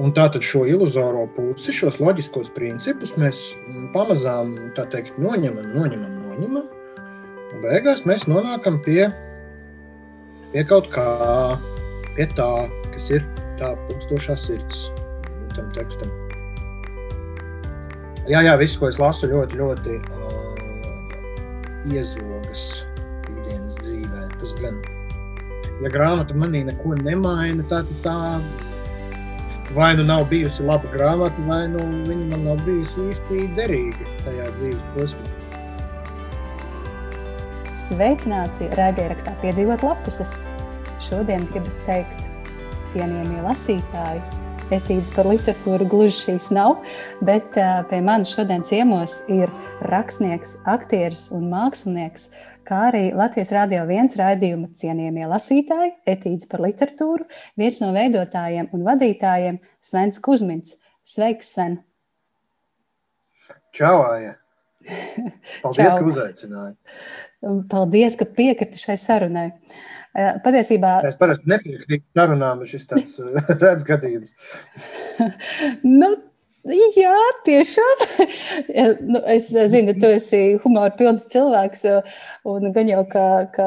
Un tātad šo iluzoro pusi, šos loģiskos principus mēs pamazām teikt, noņemam, noņemam, noņemam. Un beigās mēs nonākam pie, pie kaut kā, pie tā, kas ir tā pulkstošā sirds tam tekstam. Jā, jā, viss, ko es lasu, ļoti, ļoti uh, iezogas ikdienas dzīvē. Tas gan, ja grāmata manī neko nemaina, tad tā, tā vai nu nav bijusi laba grāmata, vai nu viņa man nav bijusi īsti derīga tajā dzīves posmā. Sveicināti raidierakstā piedzīvot lapuses. Šodien gribas teikt cienījamie lasītāji, etīdes par literatūru gluži šīs nav, bet uh, pie manis šodien ciemos ir rakstnieks, aktieris un mākslinieks, kā arī Latvijas Rādio 1 raidījuma cienījamie lasītāji, etīdes par literatūru, viens no veidotājiem un vadītājiem Svens Kuzmins. Sveiks, Sven! Čau, Aija! Paldies, Čau. ka uzaicināji! Paldies, ka piekriti šai sarunai. Eh, patiesībā. Es parasti nepiekrītu sarunām, šis tāds eh, redz gadījums. nu, Jā, tiešām. nu, es zinu, tu esi humora pilns cilvēks, un gan jau kā, kā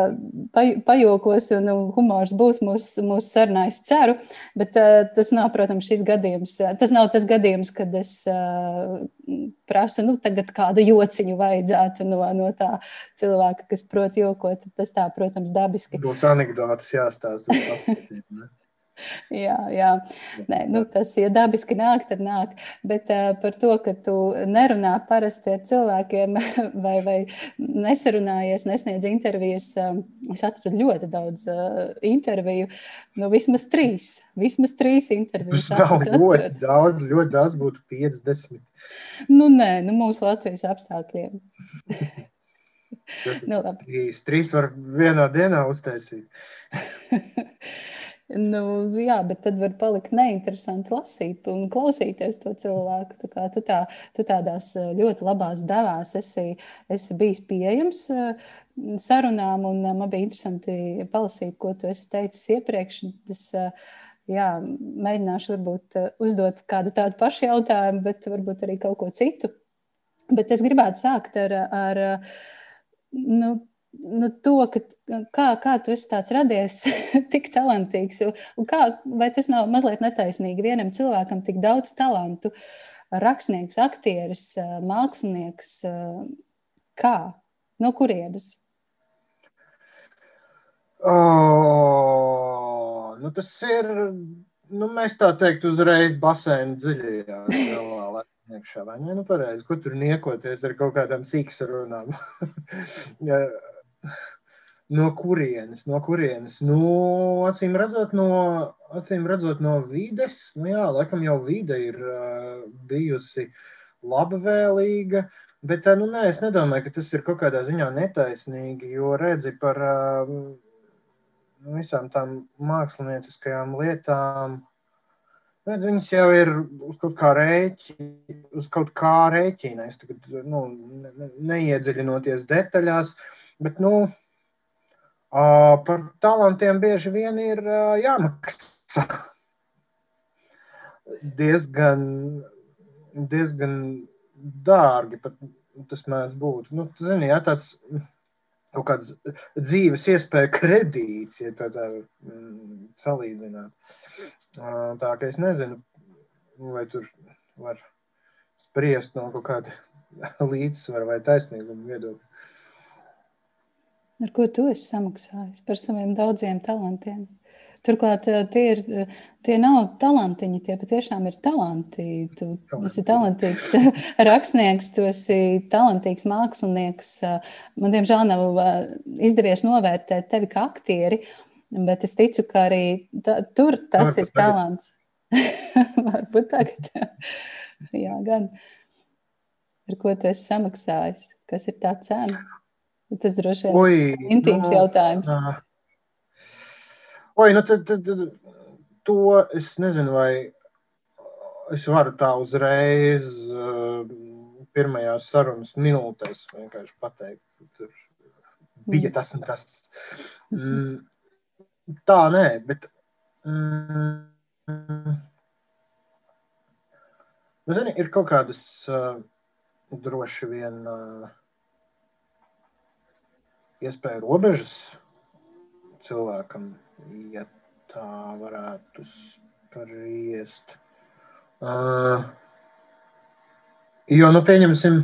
pajokos, un humors būs mūsu mūs sarunā, es ceru. Bet uh, tas nav, protams, šis gadījums. Tas nav tas gadījums, kad es uh, prasu, nu, tagad kādu jociņu vajadzētu no, no tā cilvēka, kas prot jokot. Tas tā, protams, dabiski. Būs anekdotas jāstāsta. Jā, jā. Nē, nu, tas ir ja dabiski nāk, tad nāk. Bet uh, par to, ka tu nerunā parasti ar cilvēkiem vai, vai nesarunājies, nesniedz intervijas, uh, es atradu ļoti daudz uh, interviju. Nu, vismaz trīs. Vismaz trīs intervijas. Nav ļoti daudz, ļoti daudz būtu 50. Nu, nē, nu, mūsu Latvijas apstākļiem. Tas nu, trīs, trīs var vienā dienā uztaisīt. Nu, jā, bet tad var palikt neinteresanti lasīt un klausīties to cilvēku. Tā kā tu, tā, tu tādās eh, ļoti labās devās esi, esi bijis pieejams eh, sarunām, un eh, man bija interesanti palasīt, ko tu esi teicis iepriekš. Es, jā, mēģināšu varbūt uzdot kādu tādu pašu jautājumu, bet varbūt arī kaut ko citu. Bet es gribētu sākt ar, ar nu, nu, to, ka, kā, kā tu esi tāds radies, tik talantīgs, un kā, vai tas nav mazliet netaisnīgi vienam cilvēkam tik daudz talantu, rakstnieks, aktieris, mākslinieks, kā, no kurienes? Oh, nu tas ir, nu mēs tā teikt, uzreiz basēna dziļajā galā. Iekšā, vai ne? Nu, pareizi, kur tur niekoties ar kaut kādām sīksarunām. No kurienes? No kurienes? Nu, acīm redzot, no, acīm redzot, no vides. Nu, jā, laikam jau vide ir uh, bijusi labvēlīga. Bet nu, nē, es nedomāju, ka tas ir kaut kādā ziņā netaisnīgi. Jo redzi par uh, visām tām mākslinieckajām lietām. Redz, viņas jau ir uz kaut kā rēķina, uz kaut kā rēķina. Es tagad nu, ne, neiedziļinoties detaļās. Uh, Bet, nu, par talantiem bieži vien ir jāmaksā. Diezgan, diezgan dārgi pat tas mēdz būt. Nu, zini, jā, tāds kaut kāds dzīves iespēja kredīts, ja tā tā mm, salīdzināt. Tā ka es nezinu, vai tur var spriest no kaut kāda līdzsvara vai taisnīguma viedokļa. Ar ko tu esi samaksājis par saviem daudziem talantiem? Turklāt eh, tie, ir, eh, tie nav talantiņi, tie patiešām ir talanti. Tu esi talantīgs rakstnieks, tu esi talantīgs mākslinieks. Man, diemžēl, nav eh, izdevies novērtēt tevi kā aktieri, bet es ticu, ka arī ta, tur tas Varbūt ir talants. Varbūt tagad. Jā, gan. Ar ko tu esi samaksājis? Kas ir tā cena? Tas droši vien ir intīms no, nu, jautājums. Nā. Oi, nu tad, tad, tad to es nezinu, vai es varu tā uzreiz pirmajās sarunas minūtēs vienkārši pateikt. Tur bija tas un tas. Mm, tā, nē, bet. Mm, Nu, zini, ir kaut kādas uh, droši vien uh, iespēju robežas cilvēkam, ja tā varētu spriest. Uh, jo, nu, pieņemsim,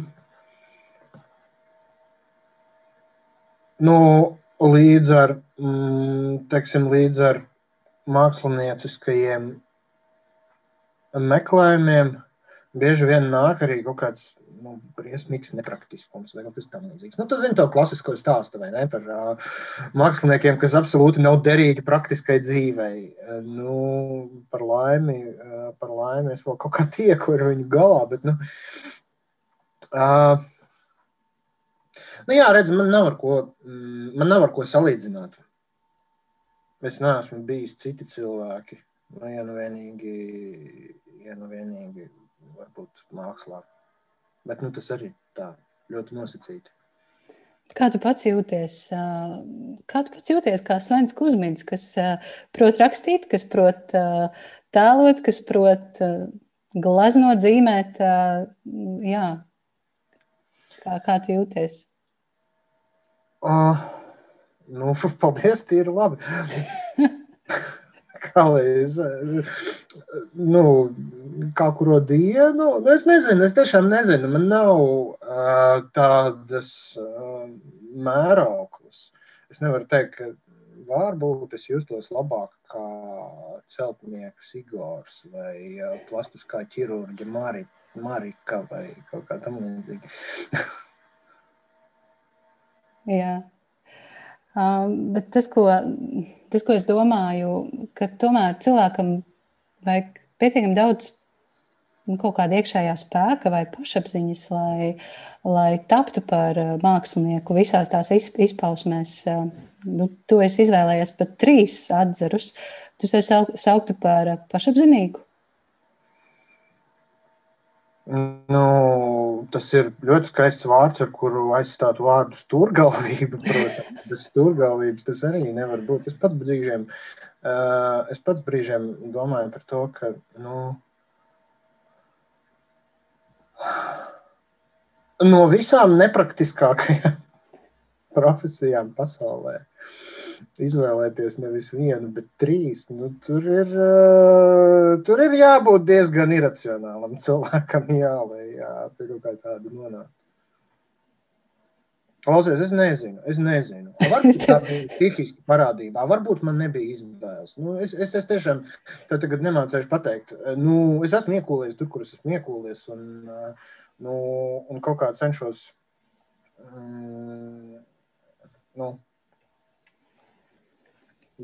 nu, līdz ar, mm, teiksim, līdz ar mākslinieciskajiem meklējumiem bieži vien nāk arī kaut kāds nu, briesmīgs nepraktiskums vai kaut kas tamlīdzīgs. Nu, tas ir tā klasisko stāstu ne, par uh, māksliniekiem, kas absolūti nav derīgi praktiskai dzīvei. Uh, nu, par, laimi, uh, par laimi es vēl kaut kā tieku ar viņu galā, bet nu, uh, nu jā, redz, man nav ko, mm, man nav ar ko salīdzināt. Es neesmu bijis citi cilvēki. Nu, ja nu vienīgi, ja nu vienīgi varbūt mākslā. Bet nu, tas arī tā ļoti nosacīti. Kā tu pats jūties? Kā tu pats jūties kā Svens Kusmins, kas prot rakstīt, kas prot tēlot, kas prot glaznot, zīmēt? Jā. Kā, kā tu jūties? Uh, nu, paldies, tie ir labi. lai es, nu, kā kuru dienu, nu, es nezinu, es tiešām nezinu, man nav uh, tādas uh, mērauklas. Es nevaru teikt, ka varbūt es justos labāk kā celtnieks Igors vai plastiskā ķirurģa Mari, Marika vai kaut kā tam līdzīga. Jā. Um, bet tas, ko tas, ko es domāju, ka tomēr cilvēkam vajag pietiekami daudz nu, kaut kāda iekšējā spēka vai pašapziņas, lai, lai taptu par uh, mākslinieku visās tās izpausmēs. Uh, nu, tu esi izvēlējies pat trīs atzarus. Tu sevi sauktu par uh, pašapziņīgu. Nu, tas ir ļoti skaists vārds, ar kuru aizstāt vārdu stūrgalvība. Protams, bez stūrgalvības tas arī nevar būt. Es pats brīžiem, uh, es pats brīžiem domāju par to, ka, nu, no visām nepraktiskākajām profesijām pasaulē izvēlēties nevis vienu, bet trīs. Nu, tur, ir, uh, tur ir jābūt diezgan iracionālam cilvēkam, jā, lai jā, pie kaut kā tāda nonāktu. Klausies, es nezinu, es nezinu. Varbūt tā bija psihiska parādība, varbūt man nebija izvēles. Nu, es, es, es tiešām tagad nemācīšu pateikt. Nu, es esmu iekūlies tur, kur es esmu iekūlies, un, nu, un kaut kā cenšos um, nu,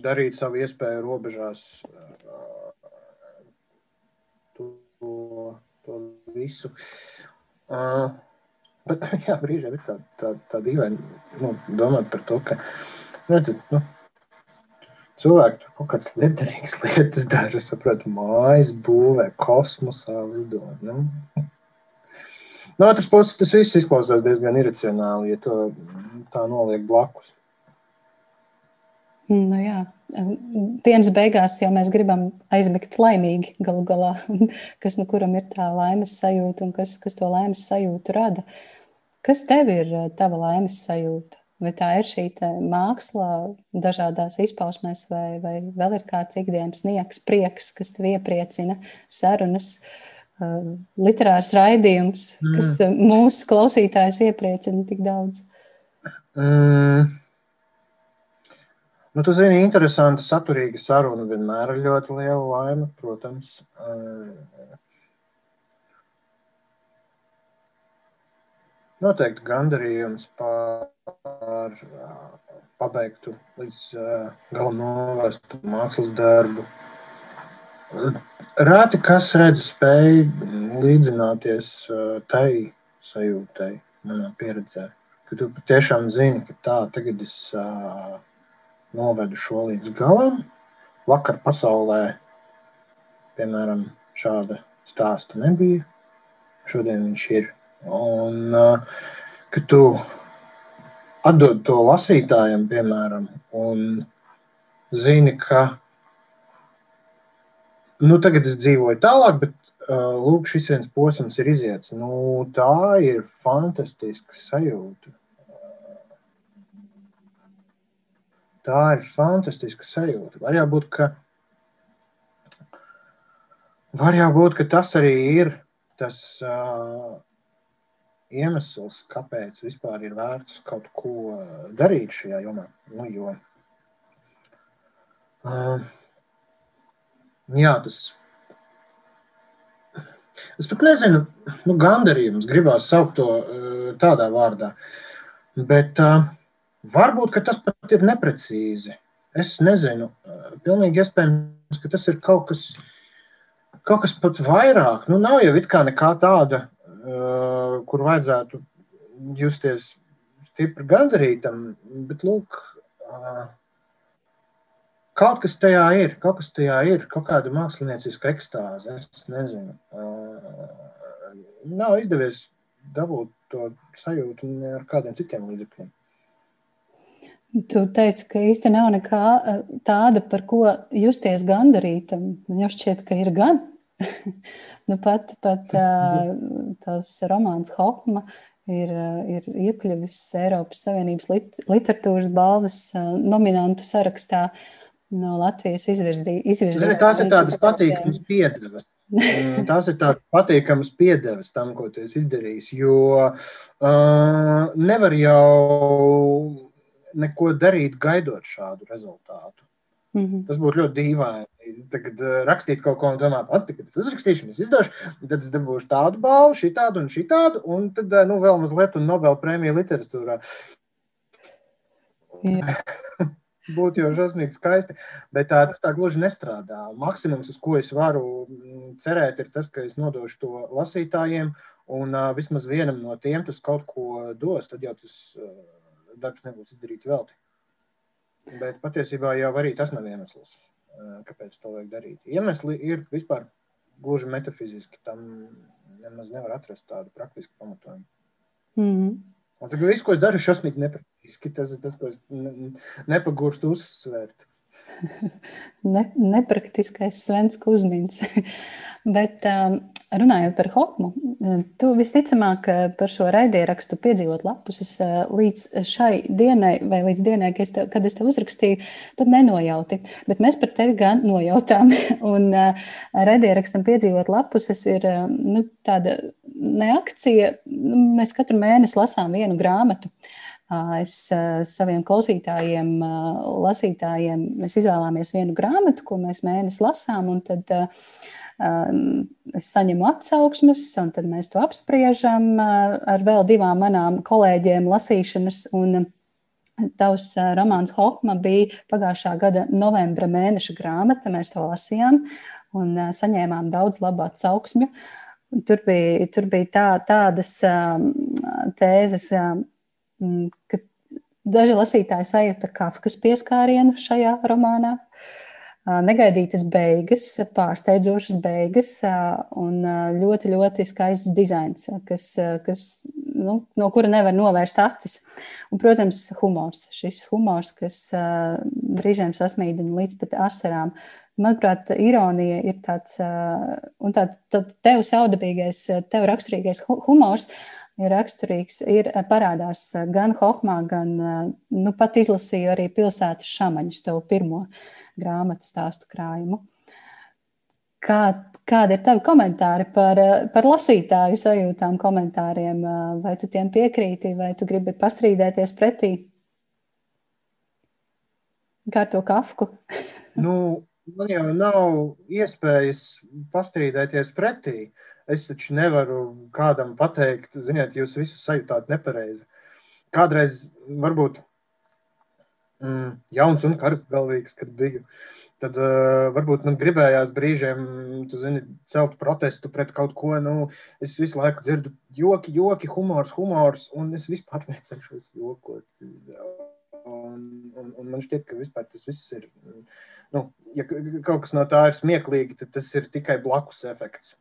darīt savu iespēju robežās to, to visu. Uh, bet jā, brīžiem ir tā, tā, tā dīvaini nu, domāt par to, ka redzat, nu, cilvēki tur kaut kādas liederīgas lietas dara, saprotu, mājas būvē, kosmosā lido. Nu. No otras puses, tas viss izklausās diezgan iracionāli, ja to tā noliek blakus. Nu, jā. Dienas beigās jau mēs gribam aizmigt laimīgi galu galā, kas nu kuram ir tā laimes sajūta un kas, kas to laimes sajūtu rada. Kas tev ir eh, tava laimes sajūta? Vai tā ir šī māksla dažādās izpausmēs, vai, vai vēl ir kāds ikdienas sniegs, prieks, kas tev iepriecina, sarunas, uh, literārs raidījums, mm. kas mūsu klausītājs iepriecina tik daudz? Mm. Nu, tu zini, interesanti, saturīga saruna vienmēr ir ļoti liela laime, protams. Noteikti gandarījums par pabeigtu līdz galam novestu mākslas darbu. Rēti kas redz spēju līdzināties tai sajūtai, manā pieredzē. Ka tu tiešām zini, ka tā tagad es novedu šo līdz galam. Vakar pasaulē, piemēram, šāda stāsta nebija. Šodien viņš ir. Un, kad tu atdod to lasītājam, piemēram, un zini, ka nu, tagad es dzīvoju tālāk, bet lūk, šis viens posms ir iziets. Nu, tā ir fantastiska sajūta. Tā ir fantastiska sajūta. Var jau būt, ka, var jau būt, ka tas arī ir tas uh, iemesls, kāpēc vispār ir vērts kaut ko darīt šajā jomā. Nu, jo, uh, jā, tas Es pat nezinu, nu, gandarījums, gribās saukt to uh, tādā vārdā. Bet uh, varbūt tas pat ir neprecīzi. Es nezinu, uh, pilnīgi iespējams, ka tas ir kaut kas, kaut kas pat vairāk. Nu, nav jau it kā nekā tāda, uh, kur vajadzētu justies stipri gandarītam, bet lūk, uh, Kaut kas tajā ir, kaut kas tajā ir, kaut kāda mākslinieciska ekstāze. Es nezinu. Nav izdevies dabūt to sajūtu ar kādiem citiem līdzekļiem. Tu teici, ka īstenībā nav nekā tāda, par ko justies gandarītam. Man jau šķiet, ka ir gan. nu, pat pat uh, tās romāns Hokma ir, ir iekļuvis Eiropas Savienības lit literatūras balvas uh, nominantu sarakstā. No Latvijas izvirzītas. Tās ir tādas patīkamas piedevas. Mm, tās ir tādas patīkamas piedevas tam, ko tu esi izdarījis. Jo uh, nevar jau neko darīt, gaidot šādu rezultātu. Mm -hmm. Tas būtu ļoti dīvaini. Tagad uh, rakstīt kaut ko un domāt, ka tas ir uzrakstīšu, es izdošu, tad es dabūšu tādu balvu, šī tādu un šī tādu, un tad uh, nu, vēl mazliet un Nobel prēmija literatūrā. Yeah. būtu jau šausmīgi skaisti. Bet tā, tas tā gluži nestrādā. Maksimums, uz ko es varu mm, cerēt, ir tas, ka es nodošu to lasītājiem, un uh, vismaz vienam no tiem tas kaut ko dos. Tad jau tas uh, darbs nebūs izdarīts velti. Bet patiesībā jau arī tas nav iemesls, uh, kāpēc to vajag darīt. Iemesli ir vispār gluži metafiziski. Tam nemaz nevar atrast tādu praktisku pamatojumu. Mm -hmm. Un tagad viss, ko es daru, šausmīgi nepraktiski. Tas ir tas, ko es nepagūstu uzsvērt. ne, nepraktiskais Svens Kusmins. Bet um, runājot par Hokmu, tu visticamāk par šo raidierakstu piedzīvot lapus. Es uh, līdz šai dienai, vai līdz dienai, kad es, te, kad es te uzrakstīju, pat nenojauti. Bet mēs par tevi gan nojautām. Un uh, raidierakstam piedzīvot lapus ir uh, nu, tāda neakcija. Nu, mēs katru mēnesi lasām vienu grāmatu. Es saviem klausītājiem, lasītājiem, mēs izvēlamies vienu grāmatu, ko mēs mēnesi lasām, un tad es saņemu atsauksmes, un tad mēs to apspriežam ar vēl divām manām kolēģiem lasīšanas. Un Tavs romāns Hokma bija pagājušā gada novembra mēneša grāmata. Mēs to lasījām un saņēmām daudz labu atsauksmju. Tur bija, tur bija tā, tādas tēzes, ka daži lasītāji sajūta kafkas pieskārienu šajā romānā. Negaidītas beigas, pārsteidzošas beigas un ļoti, ļoti skaists dizains, kas, kas, nu, no kura nevar novērst acis. Un, protams, humors. Šis humors, kas brīžiem sasmīdina līdz pat asarām. Manuprāt, ironija ir tāds, un tā, tā tev saudabīgais, tev raksturīgais humors ir raksturīgs, ir eh, parādās eh, gan Hohmā, gan eh, nu, pat izlasīju arī pilsētas šamaņus, tev pirmo grāmatu stāstu krājumu. Kā, kādi ir tavi komentāri par, par lasītāju sajūtām, komentāriem? Vai tu tiem piekrīti, vai tu gribi pastrīdēties pretī? Kā to kafku? nu, man jau nav iespējas pastrīdēties pretī. Uh, Es taču nevaru kādam pateikt, ziniet, jūs visu sajūtāt nepareizi. Kādreiz varbūt mm, jauns un karstgalvīgs, kad biju. Tad uh, varbūt man gribējās brīžiem, zini, celt protestu pret kaut ko. Nu, es visu laiku dzirdu joki, joki, humors, humors, un es vispār necenšos jokot. Un, un, un man šķiet, ka tas viss ir. Nu, ja kaut kas no tā ir smieklīgi, tad tas ir tikai blakus efekts.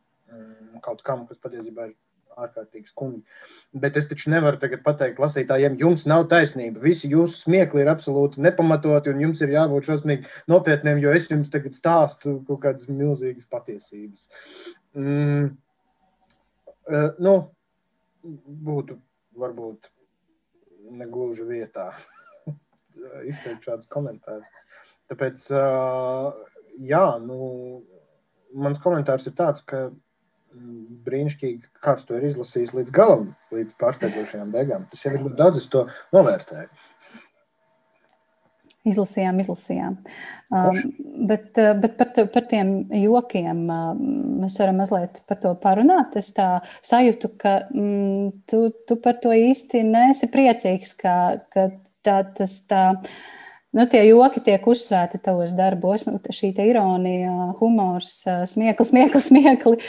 Kaut kam, kas patiesībā ir ārkārtīgi skumji. Bet es taču nevaru tagad pateikt lasītājiem, jums nav taisnība. Visi jūsu smiekli ir absolūti nepamatoti, un jums ir jābūt šausmīgi nopietniem, jo es jums tagad stāstu kaut kādas milzīgas patiesības. Mm, uh, nu, būtu varbūt negluži vietā izteikt šādus komentārus. Tāpēc, uh, jā, nu, mans komentārs ir tāds, ka brīnišķīgi, kāds to ir izlasījis līdz galam, līdz pārsteidzošajām beigām. Tas jau ir ļoti daudz, es to novērtēju. Izlasījām, izlasījām. Um, bet, uh, bet par, par tiem jokiem uh, mēs varam mazliet par to parunāt. Es tā sajūtu, ka mm, tu, tu par to īsti neesi priecīgs, ka, ka tā, tas tā. Nu, tie joki tiek uzsvērti tavos darbos, nu, šī ironija, humors, smieklis, smieklis, smiekli.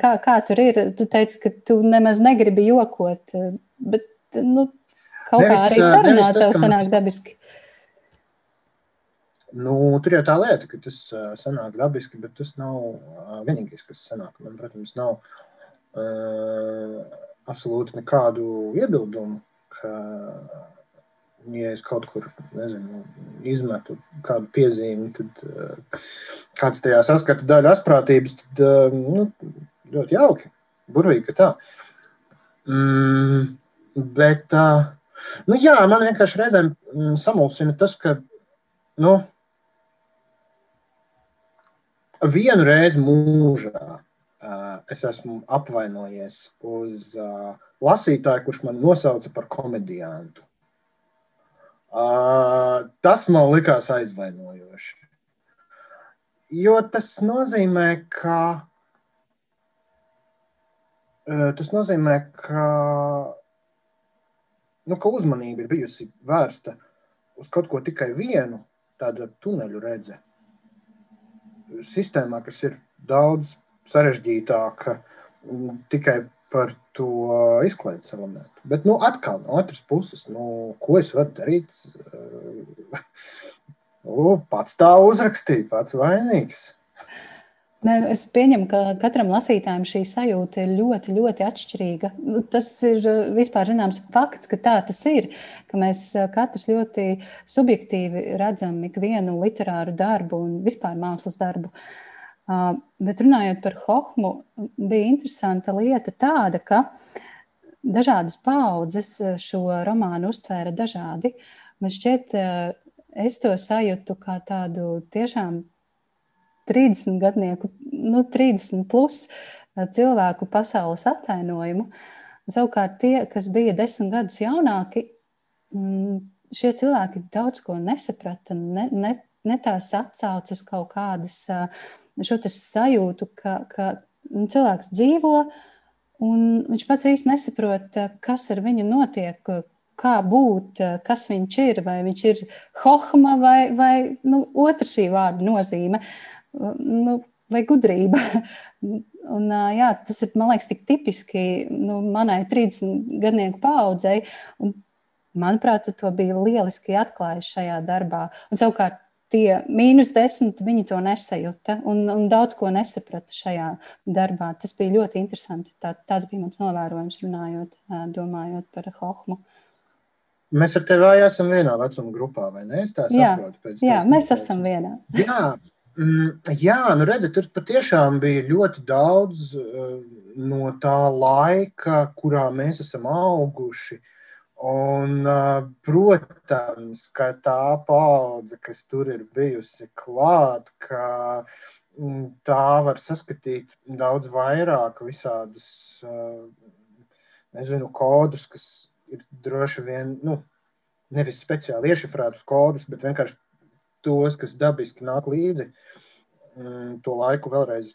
Kā, kā tur ir? Tu teici, ka tu nemaz negribi jokot, bet nu, kaut nevis, kā arī sarunā tev sanāk dabiski. Nu, tur jau tā lieta, ka tas uh, sanāk dabiski, bet tas nav uh, vienīgais, kas sanāk. Man, protams, nav uh, absolūti nekādu iebildumu, ka, ja es kaut kur nezinu, izmetu kādu piezīmi, tad uh, kāds tajā saskata daļu asprātības, tad uh, nu, ļoti jauki, burvīgi, ka tā. Mm, bet, uh, nu jā, man vienkārši reizēm mm, samulsina tas, ka, nu, Vienu reizi mūžā uh, es esmu apvainojies uz uh, lasītāju, kurš man nosauca par komediantu. Uh, tas man likās aizvainojoši. Jo tas nozīmē, ka, uh, tas nozīmē, ka, nu, ka uzmanība ir bijusi vērsta uz kaut ko tikai vienu, tādu tuneļu redzēšanu sistēmā, kas ir daudz sarežģītāka tikai par to izklaides elementu. Bet, nu, atkal no otras puses, nu, ko es varu darīt? nu, pats tā uzrakstīja, pats vainīgs. Nē, nu, es pieņemu, ka katram lasītājam šī sajūta ir ļoti, ļoti atšķirīga. Nu, tas ir uh, vispār zināms fakts, ka tā tas ir. Mēs katrs ļoti subjektīvi redzam ikvienu literāru darbu un vispār mākslas darbu. Uh, bet runājot par Hohmu, bija interesanta lieta tāda, ka dažādas paudzes šo romānu uztvēra dažādi. Man šķiet, es to sajūtu kā tādu tiešām 30 gadnieku, nu, 30 plus cilvēku pasaules atainojumu. Savukārt, tie, kas bija desmit gadus jaunāki, mm, šie cilvēki daudz ko nesaprata, ne, ne, ne tās atsaucas kaut kādas, eh, šo sajūtu, ka, ka nu, cilvēks dzīvo, un viņš pats īsti nesaprot, eh, kas ar viņu notiek, kā būt, kas viņš ir, vai viņš ir hohma vai, vai nu, otra šī vārda nozīme nu, vai gudrība. Un, jā, tas ir, man liekas, tik tipiski nu, manai 30 gadnieku paudzei. Un, manuprāt, tu to bija lieliski atklājis šajā darbā. Un, savukārt, tie mīnus desmit, viņi to nesajūta un, un daudz ko nesaprata šajā darbā. Tas bija ļoti interesanti. Tā, tāds bija mans novērojums, runājot, domājot par Hohmu. Mēs ar tevi esam vienā vecuma grupā, vai ne? Es tā saprotu. Jā, jā mēs esam vienā. Jā, Mm, jā, nu redziet, tur patiešām bija ļoti daudz uh, no tā laika, kurā mēs esam auguši. Un, protams, ka tā paudze, kas tur ir bijusi klāt, ka mm, tā var saskatīt daudz vairāk visādus, nezinu, kodus, kas ir droši vien, nu, nevis speciāli iešifrētus kodus, bet vienkārši tos, kas dabiski nāk līdzi mm, to laiku vēlreiz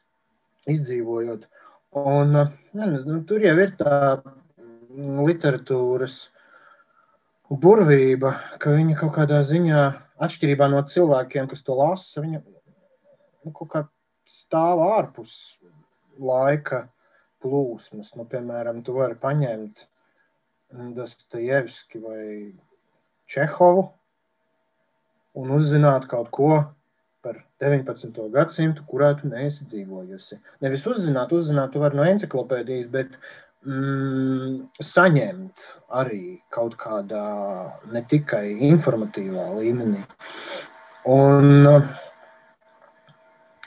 izdzīvojot. Un, nezinu, tur jau ir tā literatūras burvība, ka viņa kaut kādā ziņā, atšķirībā no cilvēkiem, kas to lasa, viņa nu, kaut kā stāv ārpus laika plūsmas. Nu, piemēram, tu vari paņemt Dostojevski vai Čehovu, un uzzināt kaut ko par 19. gadsimtu, kurā tu neesi dzīvojusi. Nevis uzzināt, uzzināt, tu vari no encyklopēdijas, bet mm, saņemt arī kaut kādā ne tikai informatīvā līmenī. Un,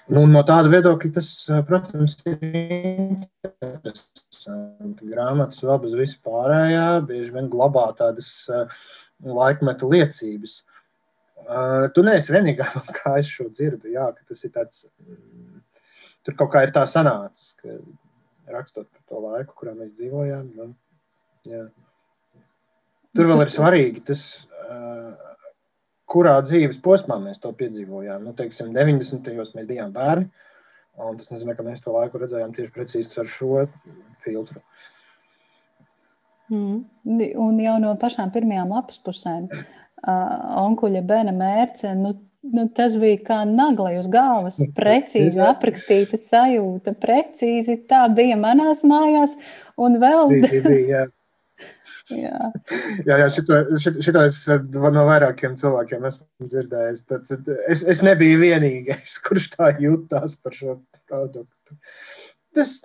Nu, no tāda viedokļa tas, protams, ir interesanti. Grāmatas bez vispārējā bieži vien glabā tādas laikmeta liecības. Tu neesi vienīgā, kā es šo dzirdu. Jā, tas ir tāds, mm, tur kaut kā ir tā sanācis, ka rakstot laiku, kurā mēs dzīvojām. Nu, jā. Tur vēl ir svarīgi tas, kurā dzīves posmā mēs to piedzīvojām. Nu, teiksim, 90. gados mēs bijām bērni, un tas nozīmē, ka mēs to laiku redzējām tieši precīzi ar šo filtru. Mm. Un jau no pašām pirmajām lapas pusēm, uh, onkuļa Bena mērce, nu, nu, tas bija kā naglai uz galvas, precīzi aprakstīta sajūta, precīzi tā bija manās mājās, un vēl. Bija, jā. Jā, jā, šito, šito, es eh, no vairākiem cilvēkiem esmu dzirdējis. Tad, tad es, es nebiju vienīgais, kurš tā jutās par šo produktu. Tas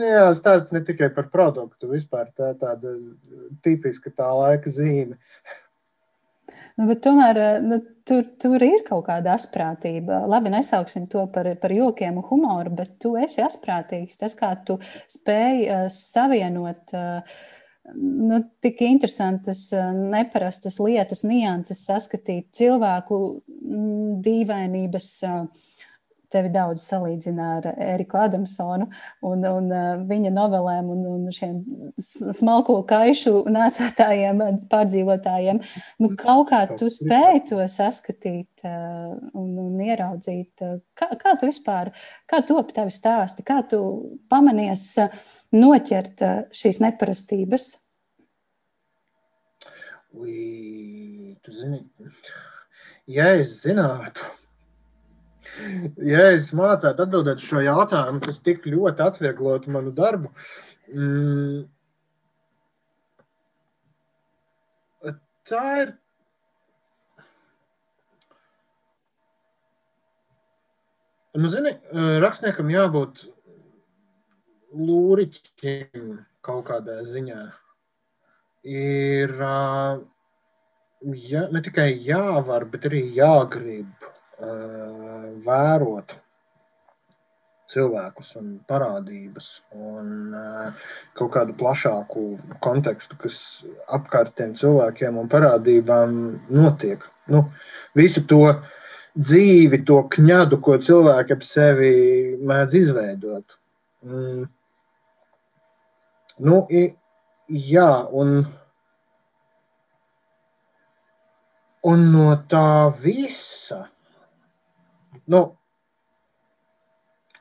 jā, stāsts ne tikai par produktu, vispār tā tāda tipiska tā laika zīme. Nu, tomēr eh, nu, tur, tur ir kaut kāda asprātība. Labi, nesauksim to par, par jokiem un humoru, bet tu esi asprātīgs. Tas, kā tu spēj uh, savienot uh, nu, tik interesantas, neparastas lietas, nianses, saskatīt cilvēku mm, dīvainības. Tevi daudz salīdzina ar Eriku Adamsonu un, un viņa novelēm un, un šiem smalko kaišu nesētājiem, pārdzīvotājiem. Nu, kaut kā tu spēj to saskatīt un, un ieraudzīt. Kā, kā tu vispār, kā top tavi stāsti, kā tu pamanies uh, noķert šīs neparastības? Ui, tu zini, ja es zinātu, ja es mācētu atbildēt šo jautājumu, tas tik ļoti atvieglotu manu darbu. Mm, tā ir. Nu, zini, rakstniekam jābūt lūriķim kaut kādā ziņā ir ja, ne tikai jāvar, bet arī jāgrib vērot cilvēkus un parādības un kaut kādu plašāku kontekstu, kas apkārt tiem cilvēkiem un parādībām notiek. Nu, visu to dzīvi, to kņadu, ko cilvēki ap sevi mēdz izveidot. Mm. Nu, jā, un, un no tā visa, nu,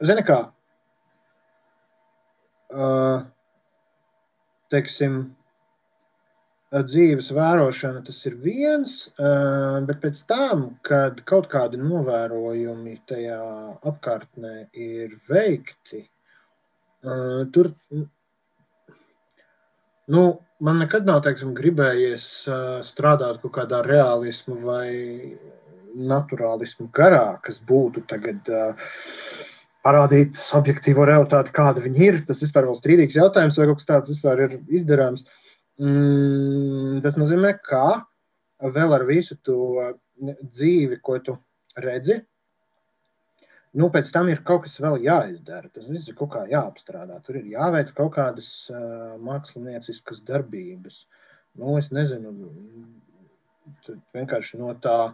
zini kā, uh, teiksim, dzīves vērošana tas ir viens, bet pēc tam, kad kaut kādi novērojumi tajā apkārtnē ir veikti, tur Nu, man nekad nav teiksim, gribējies strādāt kaut kādā realismu vai naturālismu garā, kas būtu tagad uh, parādīt objektīvo realitāti, kāda viņa ir. Tas vispār ir strīdīgs jautājums, vai kaut kas tāds vispār ir izdarāms. Mm, tas nozīmē, ka vēl ar visu to dzīvi, ko tu redzi, nu, pēc tam ir kaut kas vēl jāizdara. Tas viss ir kaut kā jāapstrādā. Tur ir jāveic kaut kādas uh, mākslinieciskas darbības. Nu, es nezinu, vienkārši no tā,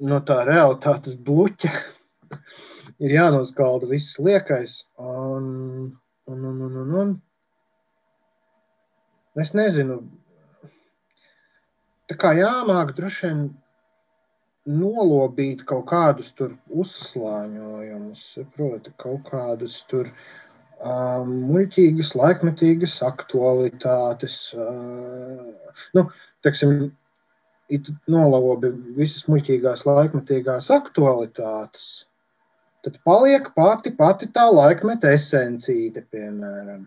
no tā realitātes bluķa ir jānoskalda viss liekais. Un, un, un, un, un, un. Es nezinu, tā kā jāmāk droši vien nolobīt kaut kādus tur uzslāņojumus, proti, kaut kādus tur um, muļķīgas, laikmetīgas aktualitātes. Uh, nu, teiksim, it nolobi visas muļķīgās, laikmetīgās aktualitātes, tad paliek pati, pati tā laikmeta esencīte, piemēram.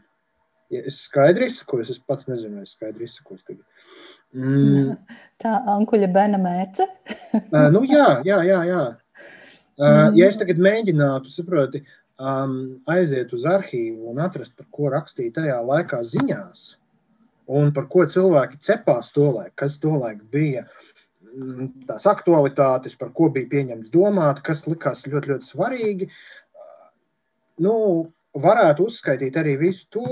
Ja es skaidri izsakos, es pats nezinu, es skaidri izsakos tagad. Mm. Tā Ankuļa Bena mērce. uh, nu, jā, jā, jā. jā. Uh, ja es tagad mēģinātu, saproti, um, aiziet uz arhīvu un atrast, par ko rakstīja tajā laikā ziņās, un par ko cilvēki cepās to laiku, kas to laiku bija, mm, tās aktualitātes, par ko bija pieņemts domāt, kas likās ļoti, ļoti svarīgi. Nu, varētu uzskaitīt arī visu to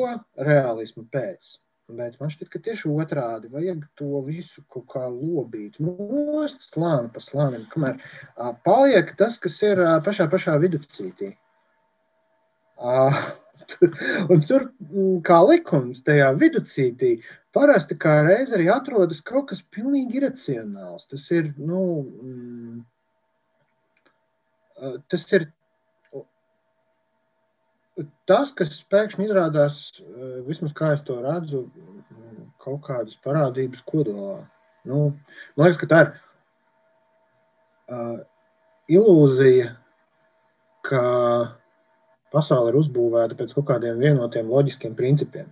realismu pēc. Bet man šķiet, ka tieši otrādi vajag to visu kaut kā lobīt. Nost slāni pa slānim, kamēr paliek tas, kas ir pašā, pašā viducītī. Un tur, kā likums, tajā viducītī, parasti kā reiz arī atrodas kaut kas pilnīgi iracionāls. Tas ir, nu, mm, tas ir tas, kas pēkšņi izrādās, vismaz kā es to redzu, kaut kādas parādības kodolā. Nu, man liekas, ka tā ir uh, ilūzija, ka pasaule ir uzbūvēta pēc kaut kādiem vienotiem loģiskiem principiem.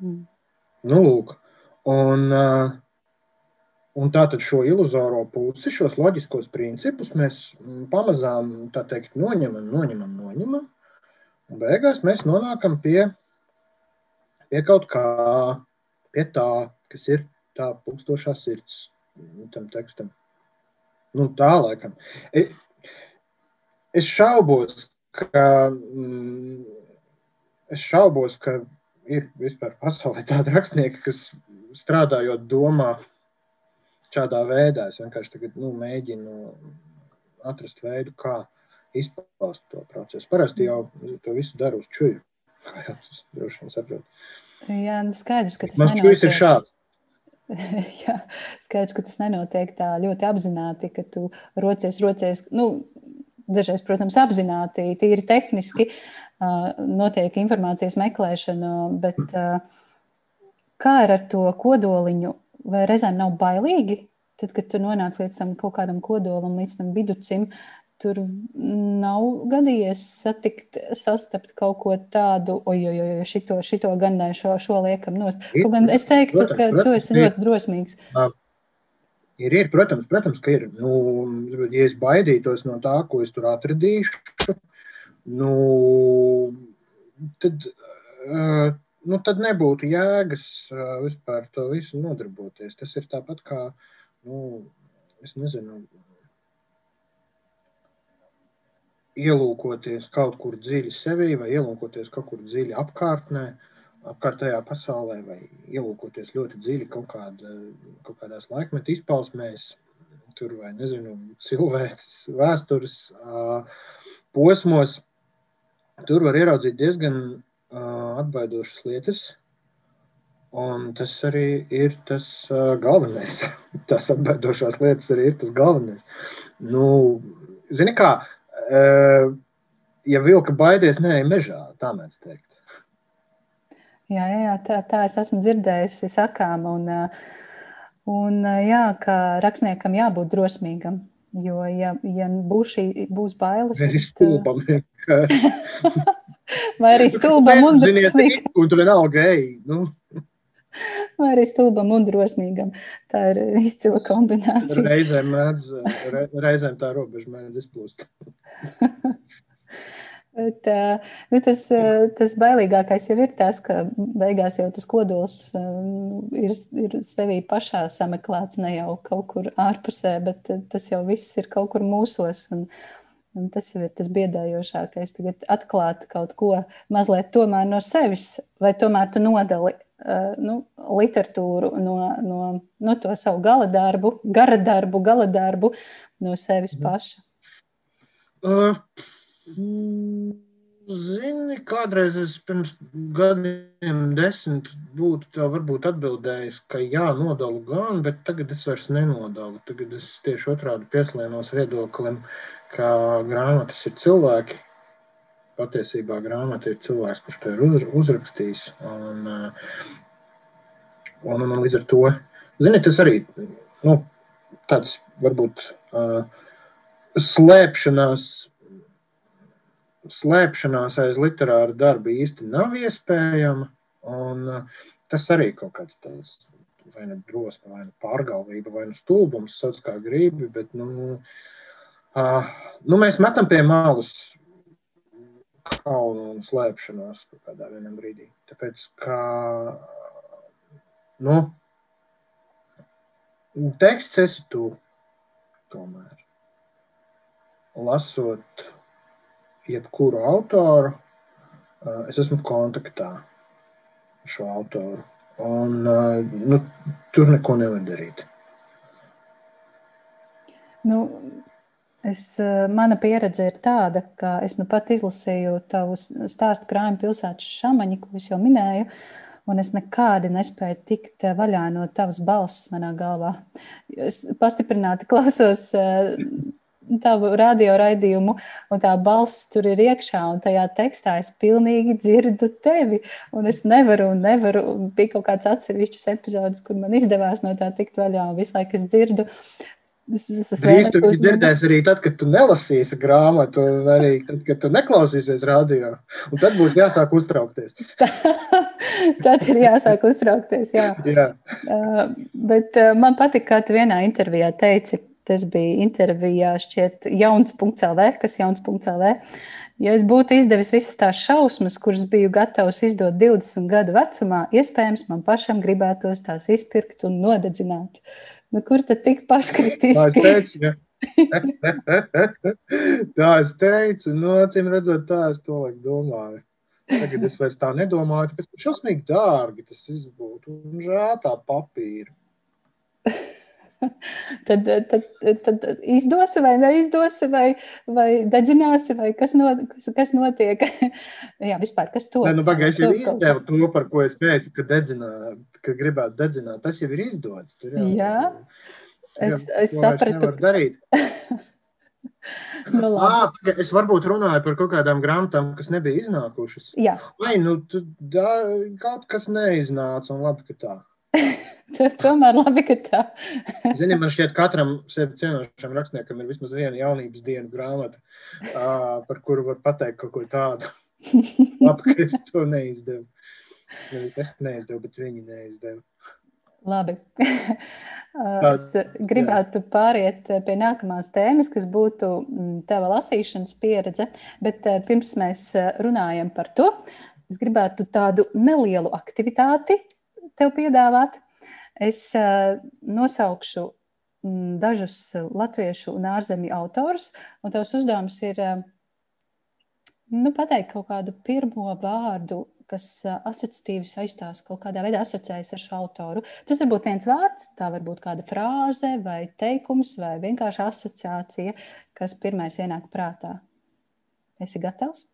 Mm. Nu, lūk, un, uh, un tātad šo iluzoro pusi, šos loģiskos principus mēs pamazām teikt, noņemam, noņemam, noņemam. Un beigās mēs nonākam pie, pie kaut kā, pie tā, kas ir tā pulkstošā sirds tam tekstam. Nu, tā laikam. Es šaubos, ka, mm, es šaubos, ka ir vispār pasaulē tādi rakstnieki, kas strādājot domā šādā veidā. Es vienkārši tagad, nu, mēģinu atrast veidu, kā izpaust to procesu. Parasti jau to visu dara uz čuju, kā jau tas droši vien saprot. Jā, nu, skaidrs, ka tas Man čujas ir šāds. Jā, skaidrs, ka tas nenotiek tā ļoti apzināti, ka tu rocies, rocies. Nu, dažreiz, protams, apzināti, tīri tehniski notiek informācijas meklēšana, bet kā ir ar to kodoliņu? Vai reizēm nav bailīgi, tad, kad tu nonāc līdz tam kaut kādam kodolam, līdz tam viducim, tur nav gadījies satikt, sastapt kaut ko tādu, oi, šito, šito gan ne, šo, šo liekam nost. Kaut gan es teiktu, ka tu esi ļoti drosmīgs. Ir, ir, protams, protams, ka ir. Nu, ja es baidītos no tā, ko es tur atradīšu, nu, tad, uh, nu, tad nebūtu jēgas uh, vispār to visu nodarboties. Tas ir tāpat kā, nu, es nezinu, ielūkoties kaut kur dziļi sevī vai ielūkoties kaut kur dziļi apkārtnē. Uh, apkārtējā pasaulē, vai ielūkoties ļoti dziļi kaut, kāda, kaut kādās laikmetu izpausmēs, tur vai nezinu, cilvēces vēstures posmos, tur var ieraudzīt diezgan atbaidošas lietas. Un tas arī ir tas uh, galvenais. Tās atbaidošās lietas arī ir tas galvenais. Nu, zini kā, uh, ja vilka baidies, nē, mežā, tā mēs teikt. Jā, jā tā, tā es esmu dzirdējusi sakām. Un, un jā, ka rakstniekam jābūt drosmīgam. Jo, ja, ja būs, šī, būs bailes, tad arī stulbam. Vai arī stulbam un drosmīgam. Un tu vienalga ej. Nu. Vai arī stulbam un drosmīgam. Tā ir izcila kombinācija. Reizēm, mēdz, re, reizēm tā robeža mēdz izplūst. Bet, nu, tas, tas bailīgākais jau ir tas, ka beigās jau tas kodols ir, ir sevī pašā sameklēts, ne jau kaut kur ārpusē, bet tas jau viss ir kaut kur mūsos. Un, un tas jau ir tas biedējošākais. Tagad atklāt kaut ko mazliet no sevis, vai tomēr tu nodali nu, literatūru no, no, no to savu gala darbu, gara darbu, gala darbu no sevis mhm. paša. Uh. Mm, zini, kādreiz es pirms gadiem desmit būtu tev varbūt atbildējis, ka jā, nodalu gan, bet tagad es vairs nenodalu. Tagad es tieši otrādi pieslienos viedoklim, ka grāmatas ir cilvēki. Patiesībā grāmata ir cilvēks, kurš to ir uzrakstījis. Un, un, un līdz ar to, zini, tas arī nu, tāds varbūt uh, slēpšanās slēpšanās aiz literāra darba īsti nav iespējama. Un, uh, tas arī kaut kāds tāds vai nu drosme, vai nu pārgalvība, vai nu stulbums, sauc kā gribi. Bet, nu, uh, nu, mēs metam pie malas kaunu un slēpšanos kādā brīdī. Tāpēc, ka nu, teksts esi tu. Tomēr. Lasot jebkuru autoru, es esmu kontaktā ar šo autoru. Un, nu, tur neko nevar darīt. Nu, es, mana pieredze ir tāda, ka es nu pat izlasīju tavu stāstu krājuma pilsētas šamaņu, ko es jau minēju. Un es nekādi nespēju tikt eh, vaļā no tavas balss manā galvā. Es pastiprināti klausos eh, tavu radio raidījumu, un tā balss tur ir iekšā, un tajā tekstā es pilnīgi dzirdu tevi, un es nevaru, un nevaru, un bija kaut kāds atsevišķs epizodes, kur man izdevās no tā tikt vaļā, un visu laiku es dzirdu Drīz tu dzirdēsi arī tad, kad tu nelasīsi grāmatu, arī tad, kad tu neklausīsies radio. Un tad būs jāsāk uztraukties. tad ir jāsāk uztraukties, jā. jā. Uh, bet uh, man patīk, kā tu vienā intervijā teici, tas bija intervijā šķiet jauns.lv, kas jauns.lv. Ja es būtu izdevis visas tās šausmas, kuras biju gatavs izdot 20 gadu vecumā, iespējams, man pašam gribētos tās izpirkt un nodedzināt. Nu, kur tad tik paškritiski? Tā es teicu, ja. tā es teicu, nu, acīm redzot, tā es to laiku domāju. Tagad es vairs tā nedomāju, tāpēc, ka šausmīgi dārgi tas būtu un žēl tā papīra. tad, tad, tad izdosi vai neizdosi, vai, vai dedzināsi, vai kas, no, kas, kas notiek. Jā, vispār, kas to ir. Nu, Pagaidzi, jau izdevu to, par ko es teicu, ka, dedzināt, ka gribētu dedzināt. Tas jau ir izdots. Tur jau, Jā, es, es sapratu. nu, à, es varbūt runāju par kaut kādām grāmatām, kas nebija iznākušas. Jā. Vai nu tā, kaut kas neiznāca un labi, ka tā. Tomēr labi, ka tā. Zini, man šķiet, katram sevi cienošam rakstniekam ir vismaz viena jaunības dienu grāmata, uh, par kuru var pateikt kaut ko tādu. labi, ka es to neizdevu. Es neizdevu, bet viņi neizdeva. Labi. es gribētu pāriet pie nākamās tēmas, kas būtu tava lasīšanas pieredze. Bet pirms mēs runājam par to, es gribētu tādu nelielu aktivitāti tev piedāvāt. Es nosaukšu dažus latviešu un ārzemju autorus, un tavs uzdevums ir nu, pateikt kaut kādu pirmo vārdu, kas asociatīvi saistās kaut kādā veidā asociējas ar šo autoru. Tas var būt viens vārds, tā var būt kāda frāze vai teikums vai vienkārši asociācija, kas pirmais ienāk prātā. Esi gatavs?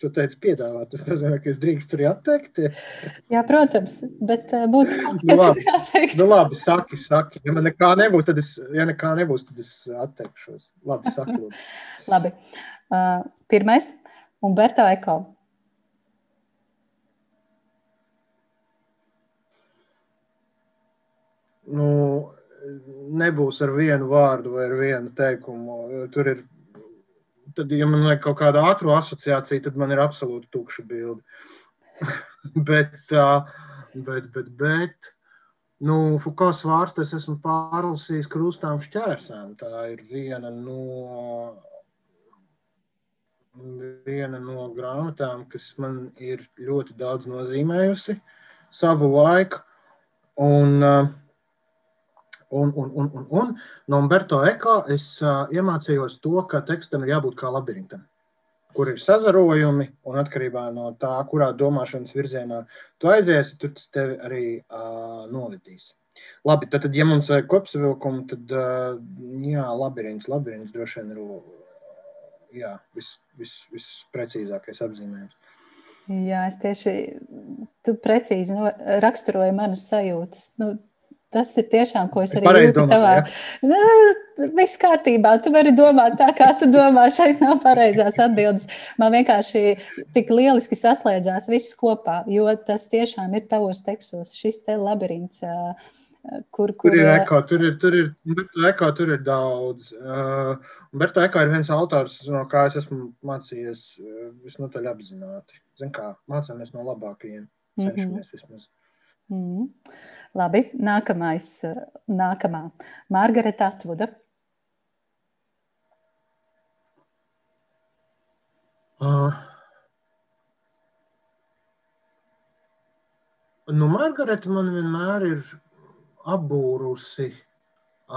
Tu teici, piedāvāt, tas nozīmē, ka es drīkstu tur atteikties. Jā, protams, bet uh, būtu nu, labi. nu, labi, saki, saki. Ja man nekā nebūs, tad es, ja nekā nebūs, tad es atteikšos. Labi, saki. Labi. labi. Uh, pirmais, Umberto Eko. Nu, nebūs ar vienu vārdu vai ar vienu teikumu. Tur ir tad, ja man vajag kaut kādu ātru asociāciju, tad man ir absolūti tukša bilde. bet, bet, bet, bet, nu, Fukos vārstu es esmu pārlasījis krustām šķērsām. Tā ir viena no, viena no grāmatām, kas man ir ļoti daudz nozīmējusi savu laiku. Un, uh, Un, un, un, un, un no Umberto Eko es uh, iemācījos to, ka tekstam ir jābūt kā labirintam, kur ir sazarojumi, un atkarībā no tā, kurā domāšanas virzienā tu aiziesi, tur tas tevi arī uh, novedīs. Labi, tad, tad, ja mums vajag kopsavilkumu, tad uh, jā, labirints, labirints droši vien ir jā, vis, vis, visprecīzākais apzīmējums. Jā, es tieši tu precīzi nu, raksturoju manas sajūtas. Nu, Tas ir tiešām, ko es arī jūtu tavā. Nu, viss kārtībā, tu vari domāt tā, kā tu domā. Šeit nav pareizās atbildes. Man vienkārši tik lieliski saslēdzās viss kopā, jo tas tiešām ir tavos tekstos, šis te labirints. Kur, kur, tur ir eko, tur ir, tur ir, eko, tur ir daudz. Uh, Berta Eko ir viens autors, no kā es esmu mācījies visnotaļ apzināti. Zin kā, mācāmies no labākajiem. Cenšamies mm -hmm. vismaz. Mm -hmm. Labi, nākamais, nākamā. Margarita Atvuda. Uh, nu, Margarita man vienmēr ir apbūrusi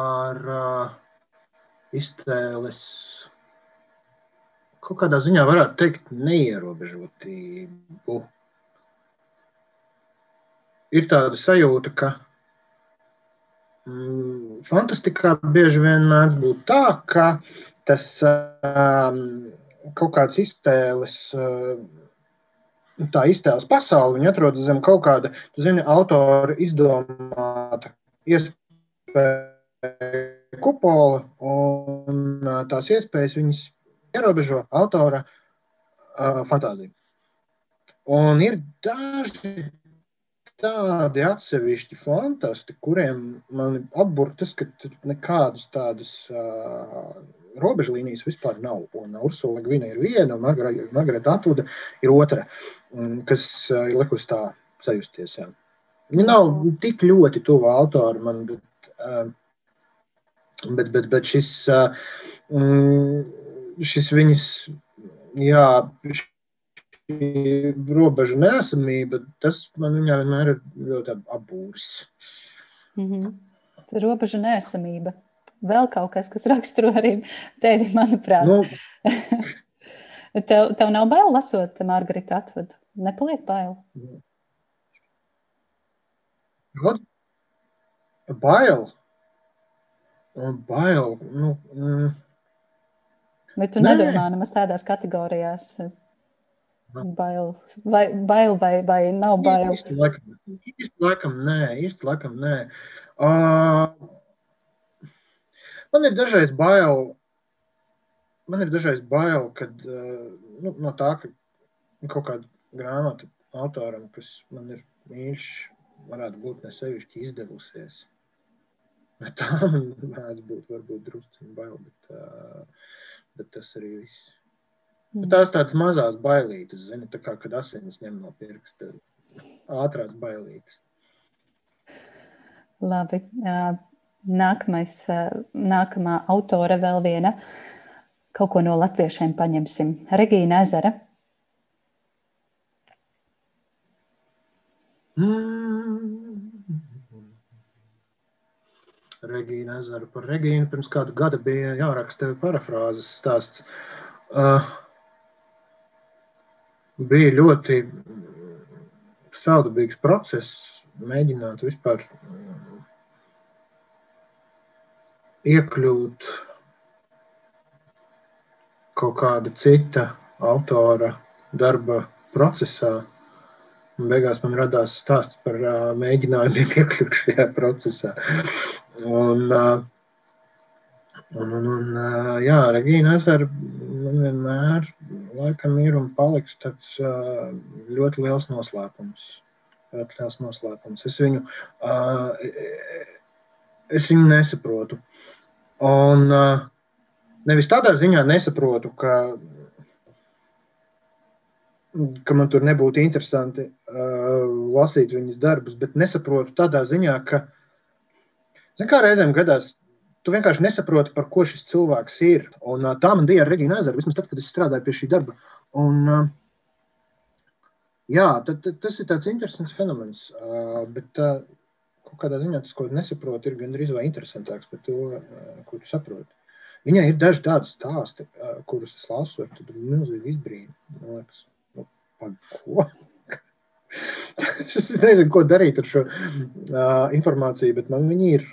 ar uh, iztēles kaut kādā ziņā varētu teikt neierobežotību. Ir tāda sajūta, ka mm, fantastikā bieži vien mēdz būt tā, ka tas um, kaut kāds iztēles. Uh, tā iztēles pasaule, viņa atrodas zem kaut kāda, tu zini, autora izdomāta iespēja kupola, un tās iespējas viņas ierobežo autora uh, fantāziju. Un ir daži tādi atsevišķi fantāsti, kuriem man apburtas, ka nekādas tādas uh, robežu līnijas vispār nav. Un Ursula Gvina ir viena, un Margarita Atvuda ir otra, kas ir likusi tā sajusties. Jā. Viņa nav tik ļoti tuva autora man, bet, bet, bet, bet šis, šis viņas, jā, robežu nesamība, tas man vienmēr ir ļoti apbūris. Mm -hmm. Robežu nesamība vēl kaut kas, kas raksturo arī tevi, manuprāt. Nu. tev, tev nav bail lasot Margarita atvadu? Nepaliek bail? God? Bail? Bail. Nu, mm. Vai tu Nē. nedomā nemaz tādās kategorijās? Bail vai, bail vai, vai nav bail? Īsti laikam, īsti laikam nē, īsti laikam nē. Uh, Man ir dažreiz bail, man ir dažreiz bail, kad eh, nu, no tā, ka kaut kāda grāmata autoram, kas man ir mīļš, varētu būt ne sevišķi izdevusies. Tā man varētu būt varbūt drusciņi bail, bet, uh, bet tas arī viss. Mm. Tās tādas mazās bailītes, zini, tā kā, kad asinis ņem no pirksta, ātrās bailītes. Labi. Nākamais, nākamā autore vēl viena. Kaut ko no latviešiem paņemsim. Regīna Ezera. Mm. Regīna Ezera par Regīnu pirms kāda gada bija jāraksta parafrāzes stāsts. Uh, bija ļoti saudabīgs process mēģināt vispār iekļūt kaut kāda cita autora darba procesā. Un beigās man radās stāsts par uh, mēģinājumiem iekļūt šajā procesā. Un, uh, un, un, un uh, jā, Regīna Ezera man vienmēr laikam ir un paliks tāds ļoti liels noslēpums. Ļoti liels noslēpums. Es viņu, es viņu nesaprotu. Un nevis tādā ziņā nesaprotu, ka, ka man tur nebūtu interesanti lasīt viņas darbus, bet nesaprotu tādā ziņā, ka, zin kā reizēm gadās, tu vienkārši nesaproti, par ko šis cilvēks ir. Un, tā man bija ar Regīnu Ezeru, vismaz tad, kad es strādāju pie šī darba. Un, jā, tad, tad, tas ir tāds interesants fenomens, bet kādā ziņā tas, ko nesaproti, ir gandrīz vai interesantāks par to, ko tu saproti. Viņai ir daži tādi stāsti, kurus es lasu, ar tādu milzīgu izbrīnu. Man liekas, nu, ko? es nezinu, ko darīt ar šo uh, informāciju, bet man viņi ir.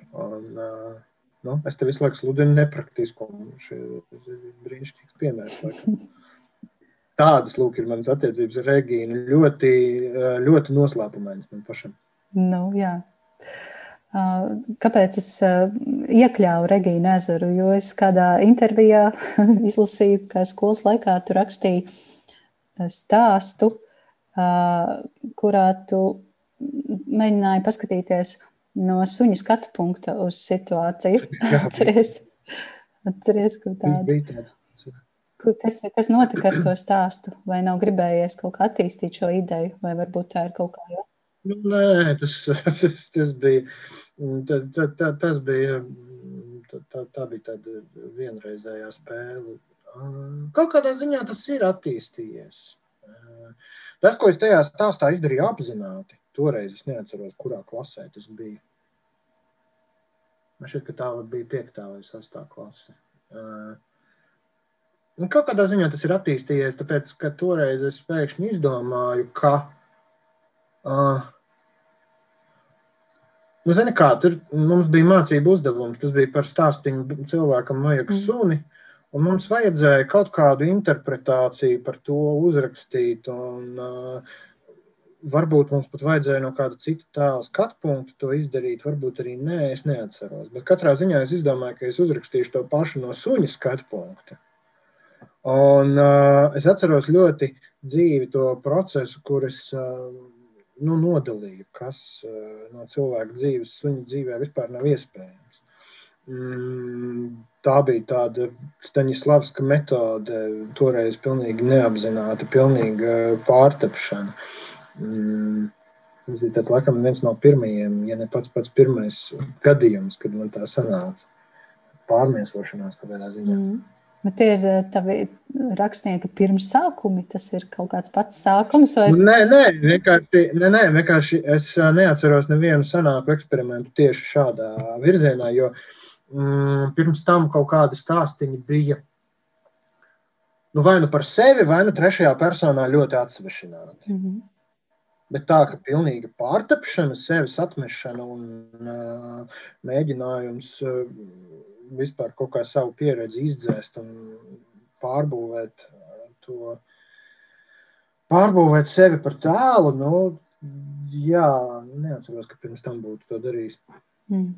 Nu, es te visu laiku sludinu nepraktisku, un šis ir brīnišķīgs piemērs. Tādas lūk ir manas attiecības ar Regīnu. Ļoti, ļoti noslēpumainas man pašam. Nu, jā. Kāpēc es iekļāvu Regīnu ezeru? Jo es kādā intervijā izlasīju, ka skolas laikā tu rakstīji stāstu, kurā tu mēģināji paskatīties no suņa skatu punkta uz situāciju. Atceries, atceries kaut tādu. Kas, kas notika ar to stāstu? Vai nav gribējies kaut kā attīstīt šo ideju, vai varbūt tā ir kaut kā jau? Nu, nē, tas, tas, tas bija. Tā, tā, tā, tas bija tā, tā bija tāda vienreizējā spēle. Kaut kādā ziņā tas ir attīstījies. Tas, ko es tajā stāstā izdarīju apzināti, toreiz es neatceros, kurā klasē tas bija. Man šķiet, ka tā bija piektā vai sastā klase. Uh, un kaut kādā ziņā tas ir attīstījies, tāpēc, ka toreiz es pēkšņi izdomāju, ka, uh, nu, zini kā, tur mums bija mācību uzdevums, tas bija par stāstiņu cilvēkam vajag suni, un mums vajadzēja kaut kādu interpretāciju par to uzrakstīt, un uh, Varbūt mums pat vajadzēja no kāda cita tēla skatu punkta to izdarīt, varbūt arī nē, es neatceros. Bet katrā ziņā es izdomāju, ka es uzrakstīšu to pašu no suņa skatu punkta. Un uh, es atceros ļoti dzīvi to procesu, kur es uh, nu, nodalīju, kas uh, no cilvēka dzīves, suņa dzīvē vispār nav iespējams. Mm, tā bija tāda Staņislavska metode, toreiz pilnīgi neapzināta, pilnīga pārtapšana. Uh, Mm, tas bija tāds, laikam, viens no pirmajiem, ja ne pats pats pirmais gadījums, kad man tā sanāca pārmiesošanās kādā ziņā. Mm. Bet tie ir eh, tavi rakstnieka pirmsākumi, tas ir kaut kāds pats sākums? Vai... Nē, nē, vienkārši, nē, nē, vienkārši es eh, neatceros nevienu senāku eksperimentu tieši šādā virzienā, jo mm, pirms tam kaut kādi stāstiņi bija nu, vai nu par sevi, vai nu trešajā personā ļoti atsvešināti. Mm -hmm. Bet tā, ka pilnīga pārtapšana, sevis atmešana un uh, mēģinājums uh, vispār kaut kā savu pieredzi izdzēst un pārbūvēt to, pārbūvēt sevi par tēlu, nu, jā, neatceros, ka pirms tam būtu to darījis. Mm.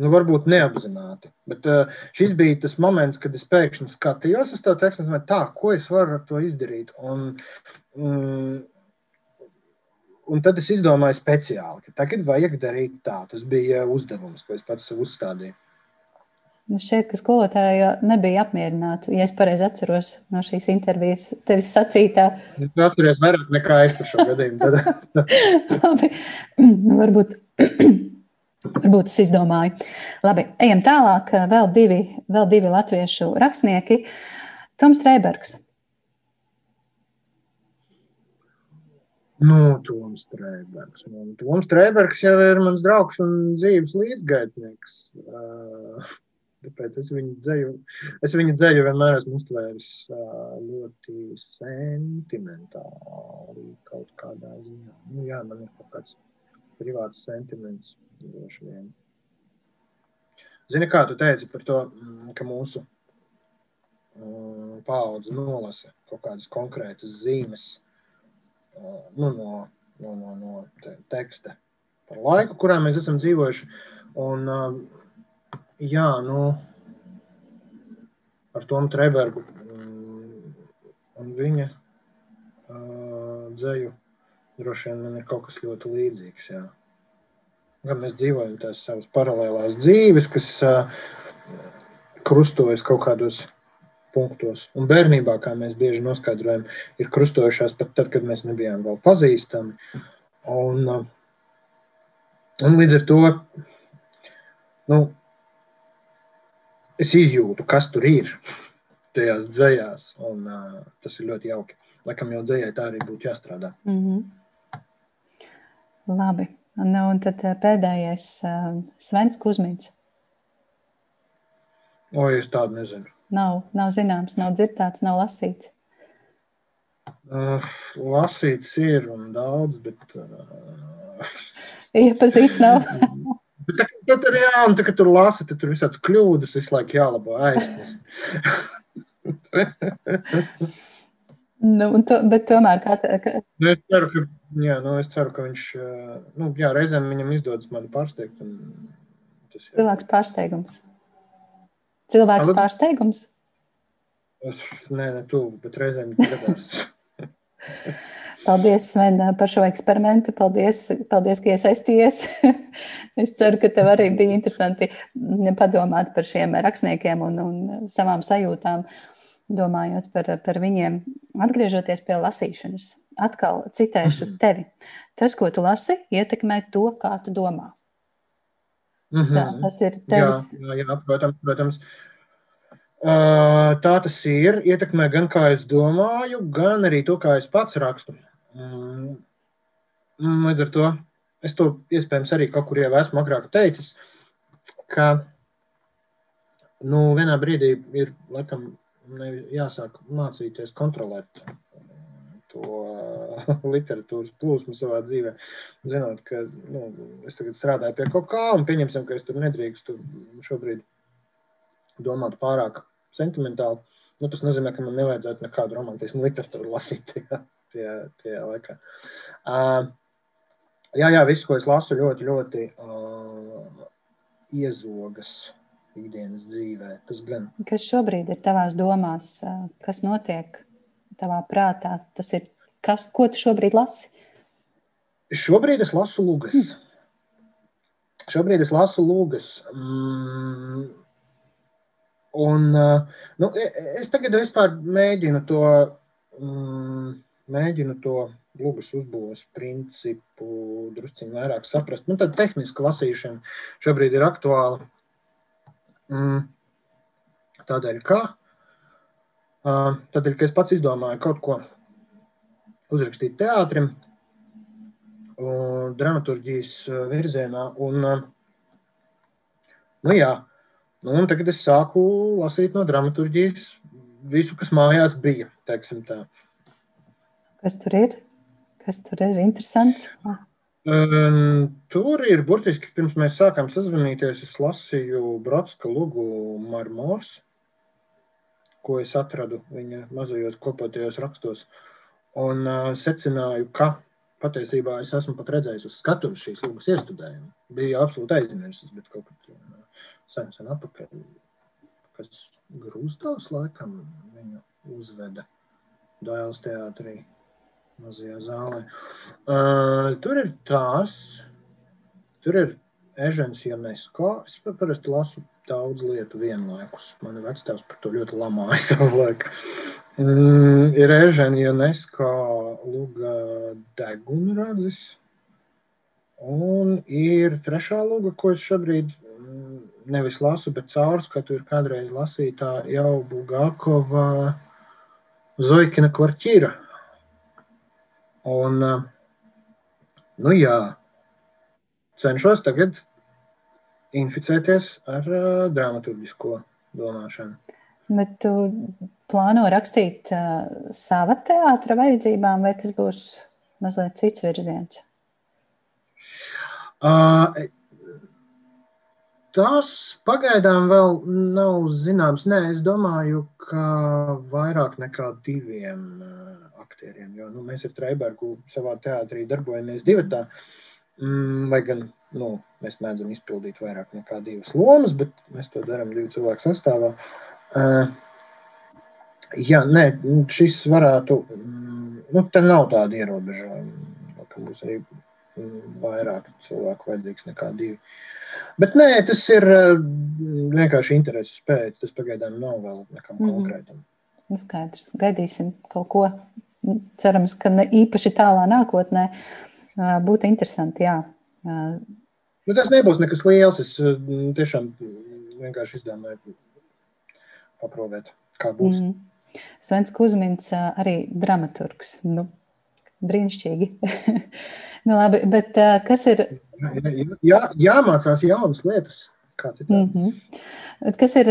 Nu, varbūt neapzināti. Bet uh, šis bija tas moments, kad es pēkšņi skatījos uz to tekstu tā, ko es varu ar to izdarīt. Un, mm, Un tad es izdomāju speciāli, ka tagad vajag darīt tā. Tas bija uzdevums, ko es pats uzstādīju. Nu šķiet, ka skolotāja nebija apmierināta. Ja es pareizi atceros no šīs intervijas, tevis sacītā. Es atceros vairāk nekā es par šo gadījumu. Labi, varbūt, varbūt es izdomāju. Labi, ejam tālāk. Vēl divi, vēl divi latviešu rakstnieki. Toms Trēbergs. Nu, Toms Strēbergs. Nu, Toms Strēbergs jau ir mans draugs un dzīves līdzgaitnieks. Uh, tāpēc es viņu dzēju, es viņu dzēju vienmēr esmu uztvēris uh, ļoti sentimentāli kaut kādā ziņā. Nu, jā, man ir kaut kāds privāts sentiments droši vien. Zini, kā tu teici par to, mm, ka mūsu um, paudze nolasa kaut kādas konkrētas zīmes nu, no, no, no, no te, teksta par laiku, kurā mēs esam dzīvojuši. Un, jā, nu, ar Tomu Trebergu un viņa dzēju droši vien man ir kaut kas ļoti līdzīgs. Jā. Gan mēs dzīvojam tās savas paralēlās dzīves, kas krustojas kaut kādos punktos. Un bērnībā, kā mēs bieži noskaidrojam, ir krustojušās pat tad, kad mēs nebijām vēl pazīstami. Un, uh, un līdz ar to nu, es izjūtu, kas tur ir tajās dzējās. Un, uh, tas ir ļoti jauki. Laikam jau dzējai tā arī būtu jāstrādā. Mm -hmm. Labi. Nu, un tad uh, pēdējais uh, Svens Kusmīns. O, es tādu nezinu. Nav, nav zināms, nav dzirdēts, nav lasīts. Uh, lasīts ir un daudz, bet. Uh... Iepazīts nav. Tad tur, jā, un tā, tur lasi, tad tur visādas kļūdas visu laiku jālabo aiznes. nu, to, bet tomēr kā tā, ka... nu, es, ceru, ka, jā, nu, es ceru, ka viņš nu, jā, reizēm viņam izdodas mani pārsteigt. Tas, jā. Cilvēks pārsteigums. Cilvēks Alad... pārsteigums? Nē, ne tuvu, bet reizēm gadās. Paldies, Sven, par šo eksperimentu. Paldies, paldies ka iesaistījies. es ceru, ka tev arī bija interesanti padomāt par šiem rakstniekiem un, un savām sajūtām, domājot par, par viņiem. Atgriežoties pie lasīšanas, atkal citēšu -hmm. tevi. Tas, ko tu lasi, ietekmē to, kā tu domā. Mm -hmm. Tā, tas ir tevis. Jā, jā, jā protams, protams. Uh, tā tas ir. Ietekmē gan kā es domāju, gan arī to, kā es pats rakstu. Mm. Līdz ar to es to iespējams arī kaut kur jau esmu agrāk teicis. ka nu, vienā brīdī ir laikam, jāsāk mācīties kontrolēt to literatūras plūsmu savā dzīvē. Zinot, ka nu, es tagad strādāju pie kaut kā, un pieņemsim, ka es tur nedrīkstu šobrīd domāt pārāk sentimentāli. Nu, tas nozīmē, ka man nevajadzētu nekādu romantismu literatūru lasīt tajā, tajā, tajā laikā. Uh, jā, jā, viss, ko es lasu, ļoti, ļoti uh, iezogas ikdienas dzīvē. Tas gan. Kas šobrīd ir tavās domās, kas notiek tavā prātā? Tas ir kas, ko tu šobrīd lasi? Šobrīd es lasu lūgas. Hmm. Šobrīd es lasu lūgas. Mm, un, nu, e, e, es tagad vispār mēģinu to, mm, mēģinu to lūgas uzbūves principu drusciņ vairāk saprast. Man tāda tehniska lasīšana šobrīd ir aktuāla. Mm, tādēļ, ka Ka es pats izdomāju kaut ko uzrakstīt teātrim, dramaturgijas virzienā. Un, nu jā, nu, un tagad es sāku lasīt no dramaturgijas visu, kas mājās bija. Kas tur ir? Kas tur ir interesants? Um, tur ir burtiski pirms mēs sākām sazvanīties. Es lasīju Bratska Lugu Marmors ko es atradu viņa mazajos kopotajos rakstos. Un uh, secināju, ka patiesībā es esmu pat redzējis uz skatuves šīs lūgas iestudējumu. Bija absolūti aizmirsis, bet kaut kad sen, sen atpakaļ, kas Grūzdavs laikam viņu uzveda Dāles teātrī mazajā zālē. Uh, tur ir tās, tur ir Ežens Janesko. Es parasti lasu daudz lietu vienlaikus. Man vecāks par to ļoti lamāja savulaik. Mm, ir Ežena Janesko luga degunradzis. Un ir trešā luga, ko es šobrīd mm, nevis lasu, bet caurskatu ir kādreiz lasītā jau Bulgakova Zoikina kvartīra. Un, nu jā, cenšos tagad inficēties ar uh, dramaturgisko domāšanu. Bet tu plāno rakstīt uh, sava teātra vajadzībām, vai tas būs mazliet cits virziens? Uh, tas pagaidām vēl nav zināms. Nē, es domāju, ka vairāk nekā diviem uh, aktieriem. Jo nu, mēs ar Treibergu savā teātrī darbojamies divatā. Mm, vai gan nu, mēs mēdzam izpildīt vairāk nekā divas lomas, bet mēs to darām divu cilvēku sastāvā. Uh, jā, nē, šis varētu, nu, te nav tāda ierobežojuma, ka būs arī vairāk cilvēku vajadzīgs nekā divi. Bet nē, tas ir vienkārši interesi pēc. Tas pagaidām nav vēl nekam mm. konkrētam. Nu, skaidrs. Gaidīsim kaut ko. Cerams, ka ne īpaši tālā nākotnē būtu interesanti. Jā. Nu, tas nebūs nekas liels. Es mm, tiešām vienkārši izdomāju paprovēt, kā būs. Mm. Svens Kuzmins arī dramaturgs. Nu, brīnišķīgi. nu, labi, bet kas ir? Jā, jā, jāmācās jaunas lietas. Mm -hmm. Kas ir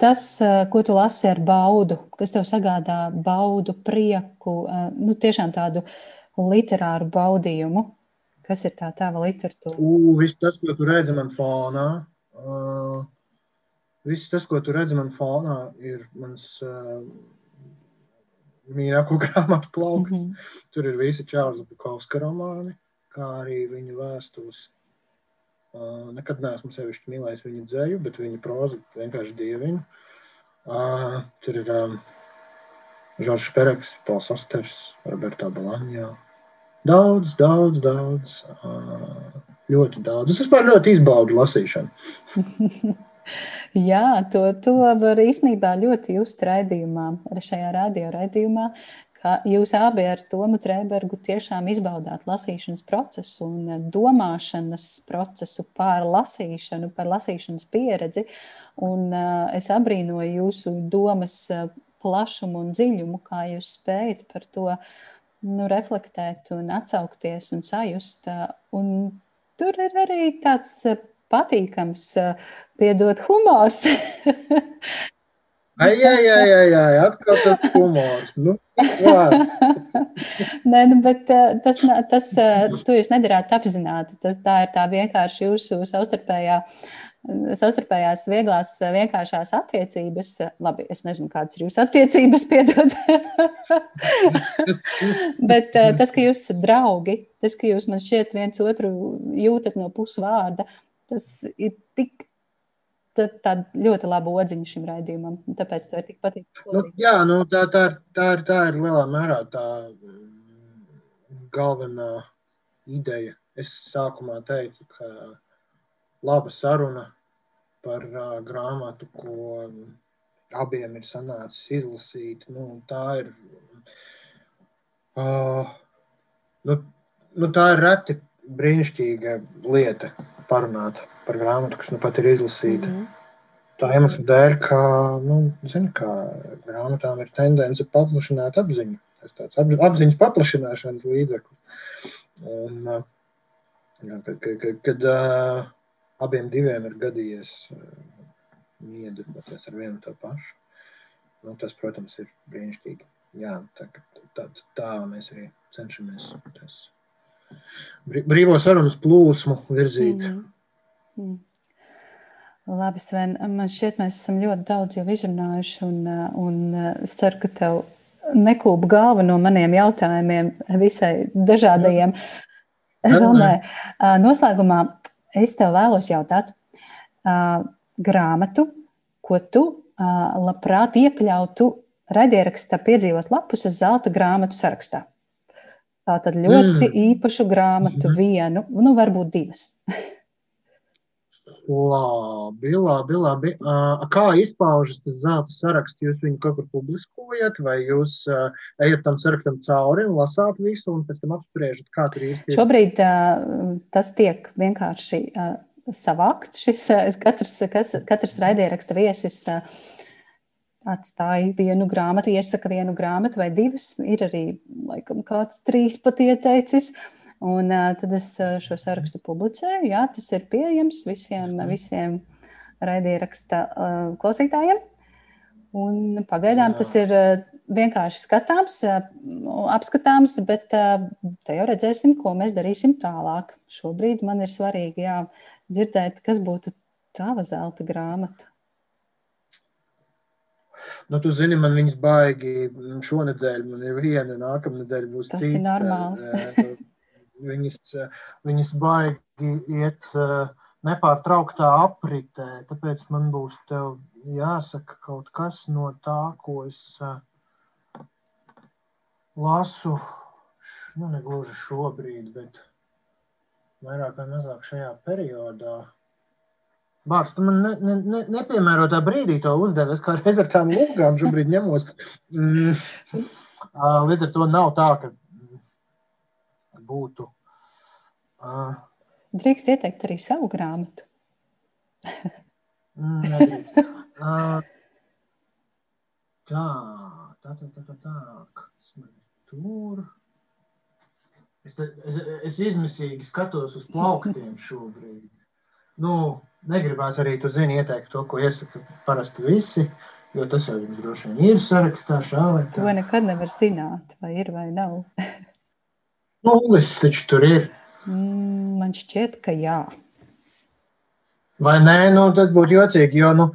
tas, ko tu lasi ar baudu, kas tev sagādā baudu, prieku, nu, tiešām tādu literāru baudījumu? Kas ir tā tava literatūra? U, viss tas, ko tu redzi man fonā, uh, viss tas, ko tu redzi man fonā, ir mans uh, mīļāko grāmatu plauks. Mm -hmm. Tur ir visi Čārlza Bukovska romāni, kā arī viņa vēstules. Uh, nekad neesmu sevišķi mīlējis viņa dzēju, bet viņa proza vienkārši dieviņu. Uh, tur ir um, Žoržs Pereks, Pauls Osters, Roberta Balaņā. Daudz, daudz, daudz. Ļoti daudz. Es vispār ļoti izbaudu lasīšanu. Jā, to, to var īstenībā ļoti just raidījumā, šajā radio raidījumā, ka jūs abi ar Tomu Trēbergu tiešām izbaudāt lasīšanas procesu un domāšanas procesu par lasīšanu, par lasīšanas pieredzi. Un es abrīnoju jūsu domas plašumu un dziļumu, kā jūs spējat par to nu, reflektēt, un atsaukties un sajust. Un tur ir arī tāds patīkams piedod humors. Ai, ai, ai, ai, ai, atkal tas humors. Nu, Nē, nu, bet tas, tas to jūs nedarāt apzināti. Tas tā ir tā vienkārši jūsu savstarpējā. Savstarpējās vieglās, vienkāršās attiecības. Labi, es nezinu, kādas ir jūsu attiecības, piedod. Bet eh, tas, ka jūs esat draugi, tas, ka jūs man šķiet viens otru jūtat no pusvārda, tas ir tik tā ļoti laba odziņa šim raidījumam. Tāpēc to ir tik patīkami. Nu, jā, nu, tā, tā, tā, ir, tā ir lielā mērā tā mm, galvenā ideja. Es sākumā teicu, ka laba saruna par uh, grāmatu, ko abiem ir sanācis izlasīt, nu, tā ir. Uh, nu, nu, tā ir reti brīnišķīga lieta parunāt par grāmatu, kas nu pat ir izlasīta. Mm -hmm. Tā iemesla dēļ, ka nu, zin, grāmatām ir tendence paplašināt apziņu. Tas tāds apziņas paplašināšanas līdzeklis. Un, kad kad, kad uh, abiem diviem ir gadījies uh, miedarboties ar vienu to pašu, nu, tas, protams, ir brīnišķīgi. Jā, tā, tā, tā mēs arī cenšamies tas brīvo sarunas plūsmu virzīt. Mm. Mm. Labi, Sven, man šķiet, mēs esam ļoti daudz jau izrunājuši, un, un es ceru, ka tev nekūp galva no maniem jautājumiem, visai dažādajiem. Vēl nē. Noslēgumā es tev vēlos jautāt grāmatu, ko tu labprāt iekļautu raidierakstā piedzīvot lapus zelta grāmatu sarakstā. Tā tad ļoti mm. īpašu grāmatu, mm vienu, nu, varbūt divas. Labi, labi, labi. Uh, kā izpaužas tas zelta saraksts? Jūs viņu kaut kur publiskojat, vai jūs uh, ejat tam sarakstam cauri un lasāt visu, un pēc tam apspriežat, kā tur ir? Šobrīd uh, tas tiek vienkārši uh, savākts. Šis uh, katrs, kas, katrs raidieraksta viesis. Uh, atstāja vienu grāmatu, iesaka vienu grāmatu vai divas. Ir arī laikam, kāds trīs pat ieteicis. Un uh, tad es šo sarakstu publicēju. Jā, tas ir pieejams visiem, visiem raidieraksta uh, klausītājiem. Un pagaidām jā. tas ir uh, vienkārši skatāms, uh, apskatāms, bet uh, te jau redzēsim, ko mēs darīsim tālāk. Šobrīd man ir svarīgi jā, dzirdēt, kas būtu tava zelta grāmata. Nu, tu zini, man viņas baigi šonadēļ, man ir viena, nākamā nedēļa būs Tas cita. Tas ir normāli. Viņas, viņas baigi iet nepārtrauktā apritē, tāpēc man būs jāsaka kaut kas no tā, ko es lasu, nu, negluži šobrīd, bet vairāk vai mazāk šajā periodā. Bārs, tu man ne, ne, ne, nepiemērotā brīdī to uzdevi. Es kā reiz ar tām lūgām šobrīd ņemos. Mm. Līdz ar to nav tā, ka būtu. Drīkst ieteikt arī savu grāmatu. Nedrīkst. tā, tā, tā, tā, tā, tā. Kas man tur? Es, te, es, es izmisīgi skatos uz plauktiem šobrīd. Nu, negribās arī, tu zini, ieteikt to, ko iesaka parasti visi, jo tas jau jums droši vien ir sarakstā šā vai tā. To nekad nevar zināt, vai ir vai nav. Nulles taču tur ir. Mm, man šķiet, ka jā. Vai nē, nu tas būtu jocīgi, jo nu,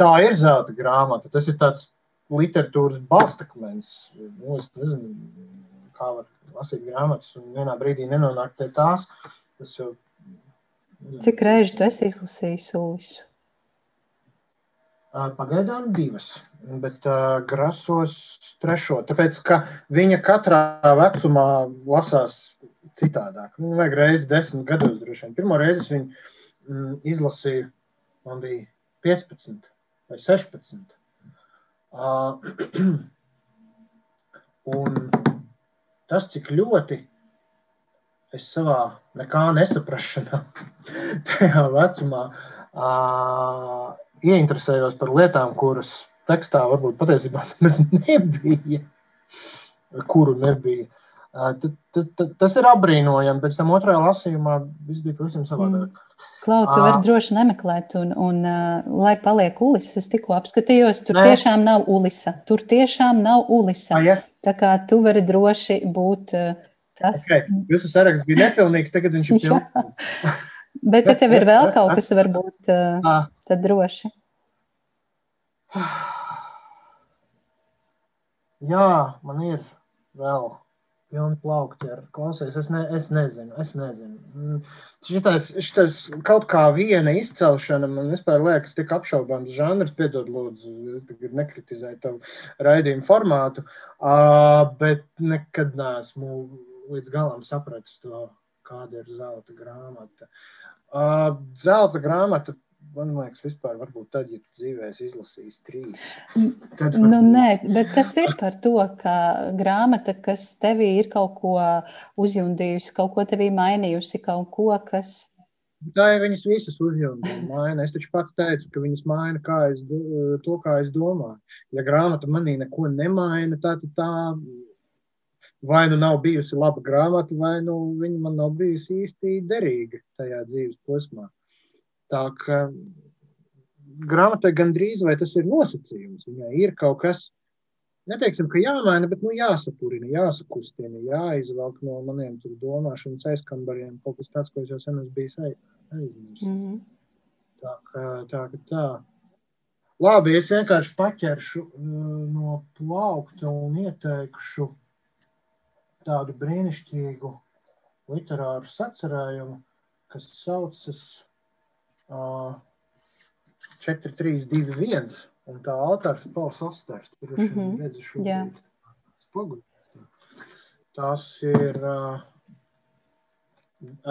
tā ir zelta grāmata. Tas ir tāds literatūras balstakmens. Nu, es nezinu, kā var lasīt grāmatas un vienā brīdī nenonākt pie tās. Tas jau Cik reizi tu esi izlasījis visu? Pagaidām divas, bet uh, grasos trešo. Tāpēc, ka viņa katrā vecumā lasās citādāk. Nu, vajag reizi desmit gados droši vien. Pirmo reizi es viņu mm, izlasīju, man bija 15 vai 16. Uh, un tas, cik ļoti es savā nekā nesaprašanā, tajā vecumā, uh, ieinteresējos par lietām, kuras tekstā varbūt patiesībā nemaz nebija, kuru nebija. Uh, t, t, t, tas ir apbrīnojami. Pēc tam otrajā lasījumā viss bija pavisam savādāk. Mm. Klau, tu vari droši nemeklēt, un, un uh, lai paliek ulis, es tikko apskatījos, tur Nē. tiešām nav ulisa. Tur tiešām nav ulisa. A, ja? Tā kā tu vari droši būt uh, tas. Okay. Jūsu saraksts bija nepilnīgs, tagad viņš ir pilnīgs. Bet, ja tev ir vēl kaut kas, varbūt, uh, tad droši. Jā, man ir vēl pilni plaukti ar klausies. Es, ne, es nezinu, es nezinu. Mm, šitais, šitais kaut kā viena izcelšana man vispār liekas tik apšaubāms žanrs. Piedod, lūdzu, es tagad nekritizēju tavu raidījumu formātu, uh, bet nekad neesmu līdz galam sapratis to, kāda ir zelta grāmata. Uh, zelta grāmata man liekas, vispār varbūt tad, ja tu dzīvēs izlasīs trīs. Tad varbūt... nu, nē, bet tas ir par to, ka grāmata, kas tevī ir kaut ko uzjundījusi, kaut ko tevī mainījusi, kaut ko, kas. Tā ir viņas visas uzjundījuma maina. Es taču pats teicu, ka viņas maina kā es, to, kā es domāju. Ja grāmata manī neko nemaina, tad tā, tā vai nu nav bijusi laba grāmata, vai nu viņa man nav bijusi īsti derīga tajā dzīves posmā. Tā kā grāmatai gandrīz vai tas ir nosacījums. Viņai ir kaut kas, neteiksim, ka jāmaina, bet nu, jāsapurina, jāsakustina, jāizvelk no maniem domāšanas aizkambariem kaut kas tāds, ko es jau sen esmu bijis aizmirsis. Mm -hmm. Tā kā tā, ka tā. Labi, es vienkārši paķeršu no plaukta un ieteikšu tādu brīnišķīgu literāru sacerējumu, kas saucas 4, 3, 2, 1. Un tā autors Pauls Osters. Tur mm -hmm. redzu šobrīd spoguļus. Tas ir uh,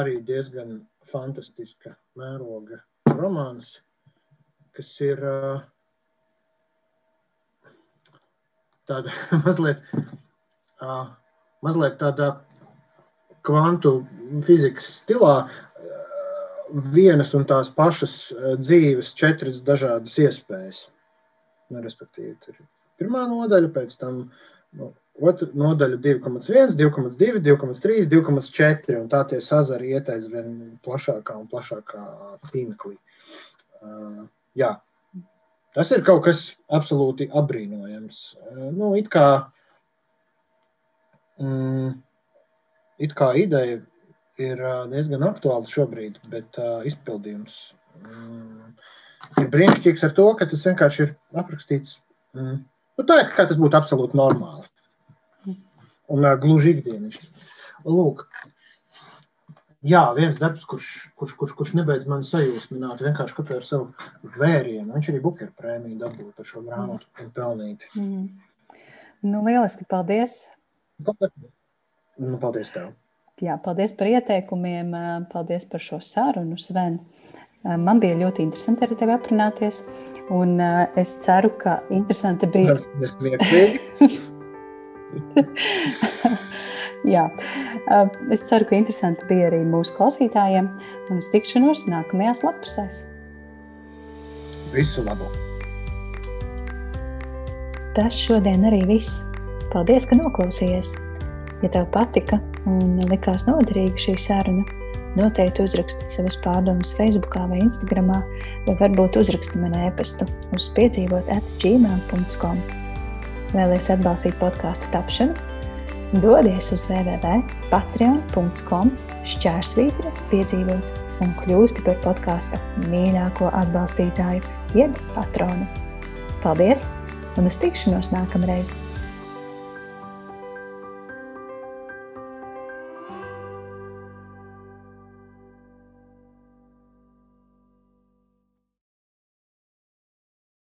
arī diezgan fantastiska mēroga romāns, kas ir uh, tāda mazliet, uh, mazliet tādā kvantu fizikas stilā, vienas un tās pašas eh, dzīves, četras dažādas iespējas. Nu, respektīvi, tur ir pirmā nodaļa, pēc tam nu, otra nodaļa 2,1, 2,2, 2,3, 2,4. Un tā tie sazari iet aizvien plašākā un plašākā tīmeklī. Uh, jā, tas ir kaut kas absolūti apbrīnojams. Uh, nu, it kā, mm, it kā ideja ir diezgan aktuāls šobrīd, bet uh, izpildījums mm, ir brīnišķīgs ar to, ka tas vienkārši ir aprakstīts. Mm, nu, tā ir kā tas būtu absolūti normāli un uh, gluži ikdienišķi. Lūk, jā, viens darbs, kurš, kurš, kurš, kurš nebeidz mani sajūsmināt, vienkārši kaut ar savu vērienu. Viņš arī Bukera prēmiju dabūja par šo grāmatu un pelnīt. Mm. Nu, lieliski, paldies! Nu, paldies tev! Jā, paldies par ieteikumiem, paldies par šo sarunu, Sven. Man bija ļoti interesanti ar tevi aprunāties, un es ceru, ka interesanti bija. Jā, es ceru, ka interesanti bija arī mūsu klausītājiem, un uz tikšanos nākamajās lapusēs. Visu labu! Tas šodien arī viss. Paldies, ka noklausījies! Ja tev patika un likās noderīga šī saruna, noteikti uzraksti savas pārdomas Facebook vai Instagram, vai varbūt uzraksti man e-pastu uz piedzīvot atgmail.com. Vēlēs atbalstīt podkāstu tapšanu? Dodies uz www.patreon.com šķērsvītra piedzīvot un kļūsti par podkāsta mīļāko atbalstītāju, jeb patronu. Paldies un uz tikšanos nākamreiz!